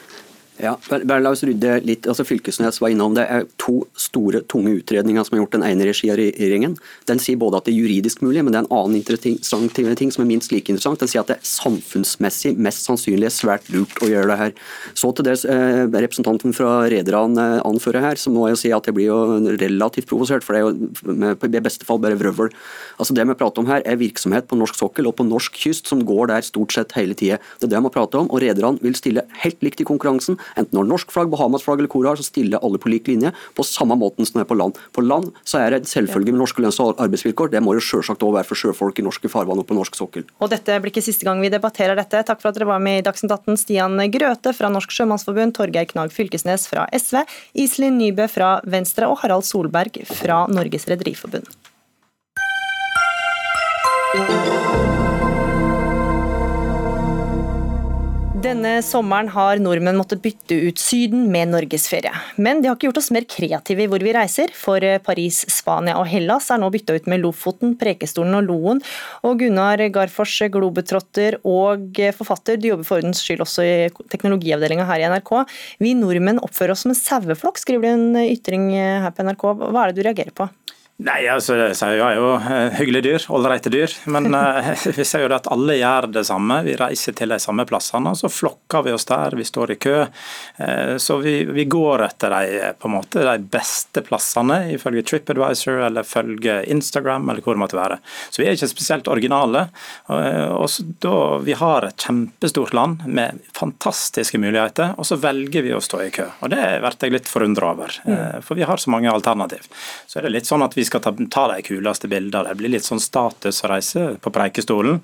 [SPEAKER 14] Ja, bare la oss rydde litt. altså Fylkesnes var innom det. er to store, tunge utredninger som er gjort den ene regi av regjeringen. Den sier både at det er juridisk mulig, men det er en annen interessant ting som er minst like interessant. Den sier at det er samfunnsmessig mest sannsynlig svært lurt å gjøre det her. Så til det eh, representanten fra rederne eh, anfører her, så må jeg jo si at jeg blir jo relativt provosert, for det er jo i beste fall bare vrøvl. Altså Det vi prater om her er virksomhet på norsk sokkel og på norsk kyst som går der stort sett hele tida. Det er det vi prater om, og rederne vil stille helt likt i konkurransen. Enten når norsk flagg, Bahamas flagg eller Korar, så stiller alle på lik linje, på samme måten som det er på land. På land så er det en selvfølge med norske lønns- og arbeidsvilkår. Det må jo selvsagt òg være for sjøfolk i norske farvann og på norsk sokkel.
[SPEAKER 2] Og dette blir ikke siste gang vi debatterer dette. Takk for at dere var med i Dagsnytt 18. Stian Grøte fra Norsk Sjømannsforbund, Torgeir Knag Fylkesnes fra SV, Iselin Nybø fra Venstre og Harald Solberg fra Norges Rederiforbund. Denne sommeren har nordmenn måttet bytte ut Syden med norgesferie. Men det har ikke gjort oss mer kreative i hvor vi reiser, for Paris, Spania og Hellas er nå bytta ut med Lofoten, Prekestolen og Loen. Og Gunnar Garfors, globetrotter og forfatter, du jobber for ordens skyld også i teknologiavdelinga her i NRK. Vi nordmenn oppfører oss som en saueflokk, skriver du en ytring her på NRK. Hva er det du reagerer på?
[SPEAKER 17] Nei, altså Sauer er jo uh, hyggelige dyr, ålreite dyr. Men uh, [LAUGHS] [LAUGHS] vi ser jo at alle gjør det samme. Vi reiser til de samme plassene, så flokker vi oss der. Vi står i kø. Uh, så vi, vi, går etter de, på en måte, de beste plassene, ifølge TripAdvisor eller følge Instagram eller hvor det måtte være. Så vi er ikke spesielt originale. og da, Vi har et kjempestort land med fantastiske muligheter, og så velger vi å stå i kø. Og Det blir jeg litt forundra over, mm. for vi har så mange alternativ. Så er det litt sånn at vi skal ta, ta de kuleste bildene. Det blir litt sånn status å reise på Preikestolen.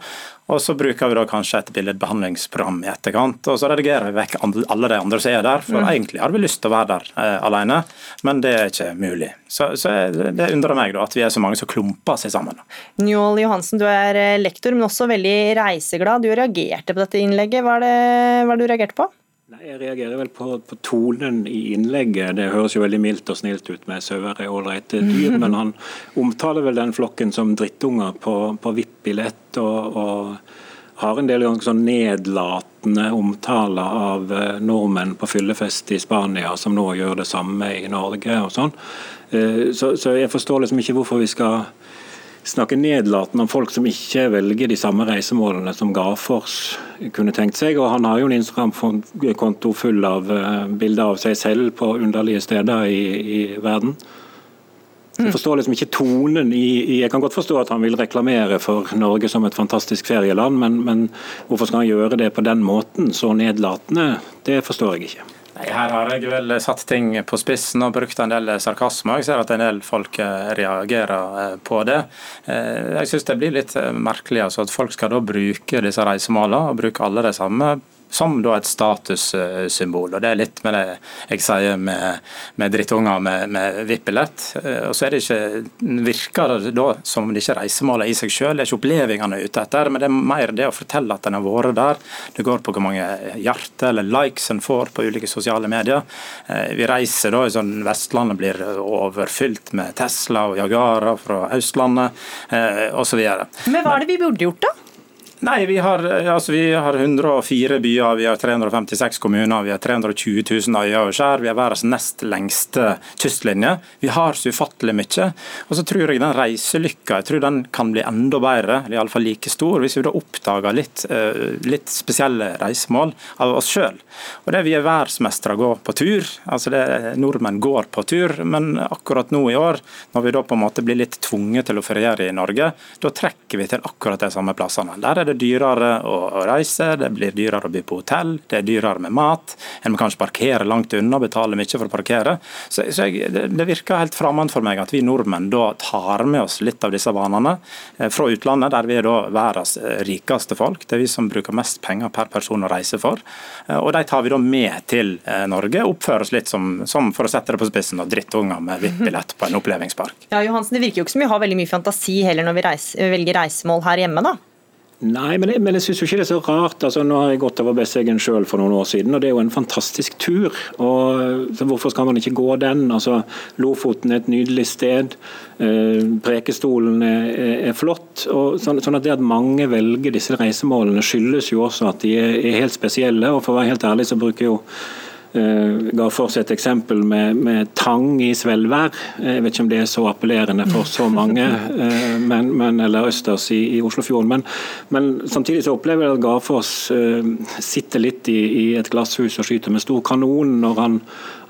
[SPEAKER 17] Og så bruker vi da kanskje et billedbehandlingsprogram i etterkant. Og så redigerer vi vekk alle de andre som er der, for mm. egentlig har vi lyst til å være der eh, alene, men det er ikke mulig. Så, så det undrer meg da at vi er så mange som klumper seg sammen.
[SPEAKER 2] Njål Johansen, du er eh, lektor, men også veldig reiseglad. Du reagerte på dette innlegget. Hva er det, hva er det du reagerte på?
[SPEAKER 18] Jeg reagerer vel på, på, tonen i innlegget. Det høres jo veldig mildt og snilt ut med sauer er ålreite dyr, [LAUGHS] men han omtaler vel den flokken som drittunger på, på VIP-billett, og, og, har en del ganger sånn nedlatende omtaler av eh, nordmenn på fyllefest i Spania, som nå gjør det samme i Norge og sånn. Eh, så, så jeg forstår liksom ikke hvorfor vi skal snakke nedlatende om folk som ikke velger de samme reisemålene som Gafors kunne tenkt seg. og Han har jo en Instagram-konto full av uh, bilder av seg selv på underlige steder i, i verden. Jeg forstår liksom ikke tonen i, i, Jeg kan godt forstå at han vil reklamere for Norge som et fantastisk ferieland, men, men hvorfor skal han gjøre det på den måten, så nedlatende? Det forstår jeg ikke.
[SPEAKER 17] Her har jeg vel satt ting på spissen og brukt en del sarkasme. Jeg ser at en del folk eh, reagerer eh, på det. Eh, jeg syns det blir litt merkelig altså, at folk skal da bruke disse reisemålene og bruke alle de samme som da et statussymbol. og Det er litt med det jeg sier med, med drittunger med, med VIP-billett. Eh, og så er det ikke, virker det da som det ikke er reisemålet i seg selv, det er ikke opplevelsene ute etter, men det er mer det å fortelle at en har vært der. Det går på hvor mange hjerter eller likes en får på ulike sosiale medier. Eh, vi reiser da, i sånn Vestlandet blir overfylt med Tesla og Jagara fra Østlandet eh, osv.
[SPEAKER 2] Men hva er det vi burde gjort, da?
[SPEAKER 17] Nei, vi har, altså, vi har, 104 byer, vi har 356 kommuner, vi har 320 000 øyer og skjær. Vi har verdens nest lengste kystlinje. Vi har så ufattelig mye. Og så tror jeg den reiselykka jeg tror den kan bli enda bedre, eller iallfall like stor, hvis vi da oppdager litt, eh, litt spesielle reisemål av oss sjøl. Og det Vi er verdensmestere gå på tur. altså det, Nordmenn går på tur, men akkurat nå i år, når vi da på en måte blir litt tvunget til å feriere i Norge, da trekker vi til akkurat de samme plassene. Der er det det dyrere å, reise, det blir dyrere å bo på hotell, det er dyrere med mat. En må kanskje parkere langt unna, betale mye for å parkere. Så, så jeg, det, det, virker helt fremmed for meg at vi nordmenn da tar med oss litt av disse vanene eh, fra utlandet, der vi er da verdens eh, rikeste folk. Det er vi som bruker mest penger per person å reise for. Eh, og de tar vi da med til Norge. Oppfører oss litt som, som for å sette det på spissen, og drittunger med VIP-billett på en opplevingspark.
[SPEAKER 2] Ja, Johansen, Det virker jo ikke som vi har veldig mye fantasi heller når vi reiser, velger reisemål her hjemme, da?
[SPEAKER 18] Nei, men jeg, men jeg syns ikke det er så rart. Altså, nå har jeg gått over Besseggen sjøl for noen år siden, og det er jo en fantastisk tur. Og, Hvorfor skal man ikke gå den? Altså, Lofoten er et nydelig sted. Eh, Prekestolen er, er, flott. og sånn, sånn, at Det at mange velger disse reisemålene, skyldes jo også at de er, er helt spesielle. og For å være helt ærlig så bruker jo ga for seg et eksempel med, med, tang i svelvær. Jeg vet ikke om det er så appellerende for så mange, uh, [LAUGHS] men, men, eller østers i, i Oslofjorden. Men, men, samtidig så opplever jeg at Garfoss uh, sitter litt i, i, et glasshus og skyter med stor kanon når han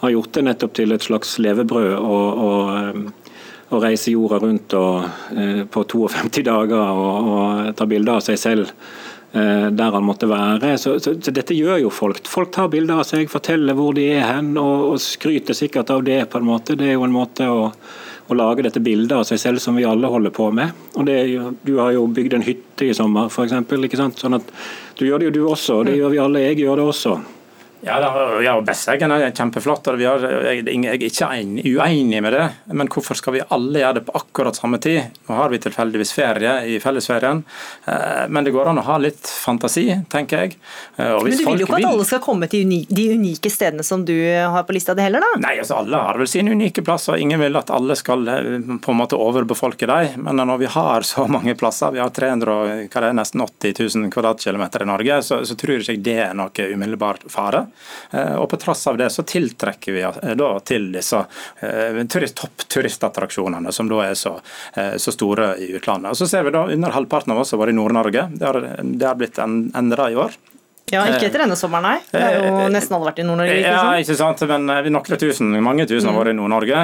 [SPEAKER 18] har gjort det nettopp til et slags levebrød. og, og å reise jorda rundt og, på 52 dager og, og ta bilder av seg selv Eh, der han måtte være. Så, så, så, dette gjør jo folk. Folk tar bilder av seg, forteller hvor de er hen, og, og skryter sikkert av det. på en måte. Det er jo en måte å, å lage dette bildet av seg selv som vi alle holder på med. Og jo, Du har jo bygd en hytte i sommer, f.eks. Sånn at du gjør det jo du også, det gjør vi alle. Jeg gjør det også.
[SPEAKER 17] Ja, ja Besseggen er kjempeflott. og har, Jeg er ikke uenig med det, men hvorfor skal vi alle gjøre det på akkurat samme tid? Nå har vi tilfeldigvis ferie i fellesferien, eh, men det går an å ha litt fantasi, tenker jeg.
[SPEAKER 2] Eh, men du vil jo ikke at alle skal komme til de unike stedene som du har på lista di heller, da?
[SPEAKER 17] Nei, altså alle har vel sine unike plasser. Ingen vil at alle skal eh, på en måte overbefolke dem. Men når vi har så mange plasser, vi har 300, hva det er, nesten 80 000 kvadratkilometer i Norge, så, så tror jeg ikke det er noe umiddelbar fare. Og på tross av det så tiltrekker vi da til disse toppturistattraksjonene som da er så, så, store i utlandet. Og så ser vi da under halvparten av oss har vært i Nord-Norge. Det har blitt endra i år.
[SPEAKER 2] Ja, Ikke etter denne sommeren, nei. Det har jo nesten alle vært i Nord-Norge.
[SPEAKER 17] Ja, ikke sant, men vi noen tusen, mange tusen har vært i Nord-Norge.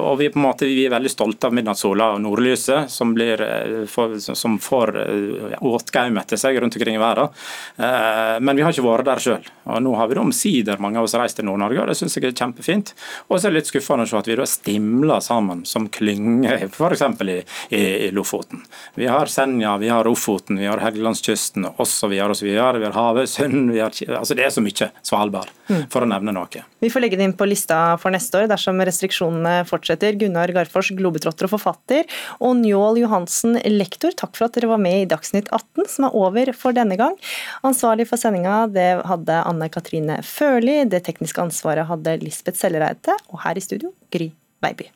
[SPEAKER 17] Og vi, på en måte, vi er veldig stolte av midnattssola og nordlyset, som, blir, som får åtgaum etter seg rundt omkring i verden. Men vi har ikke vært der sjøl. Og nå har vi omsider mange av oss reist til Nord-Norge, og det syns jeg er kjempefint. Og så er det litt skuffende å se at vi da stimler sammen som klynge, [LAUGHS] f.eks. I, i, i Lofoten. Vi har Senja, vi har Ofoten, vi har Helgelandskysten osv. osv. Vi har altså Det er så mye Svalbard, mm. for å nevne noe.
[SPEAKER 2] Vi får legge det inn på lista for neste år dersom restriksjonene fortsetter. Gunnar Garfors, globetrotter og forfatter, og Njål Johansen, lektor, takk for at dere var med i Dagsnytt 18, som er over for denne gang. Ansvarlig for sendinga det hadde Anne Katrine Førli, det tekniske ansvaret hadde Lisbeth Sellereite, og her i studio Gry Veiby.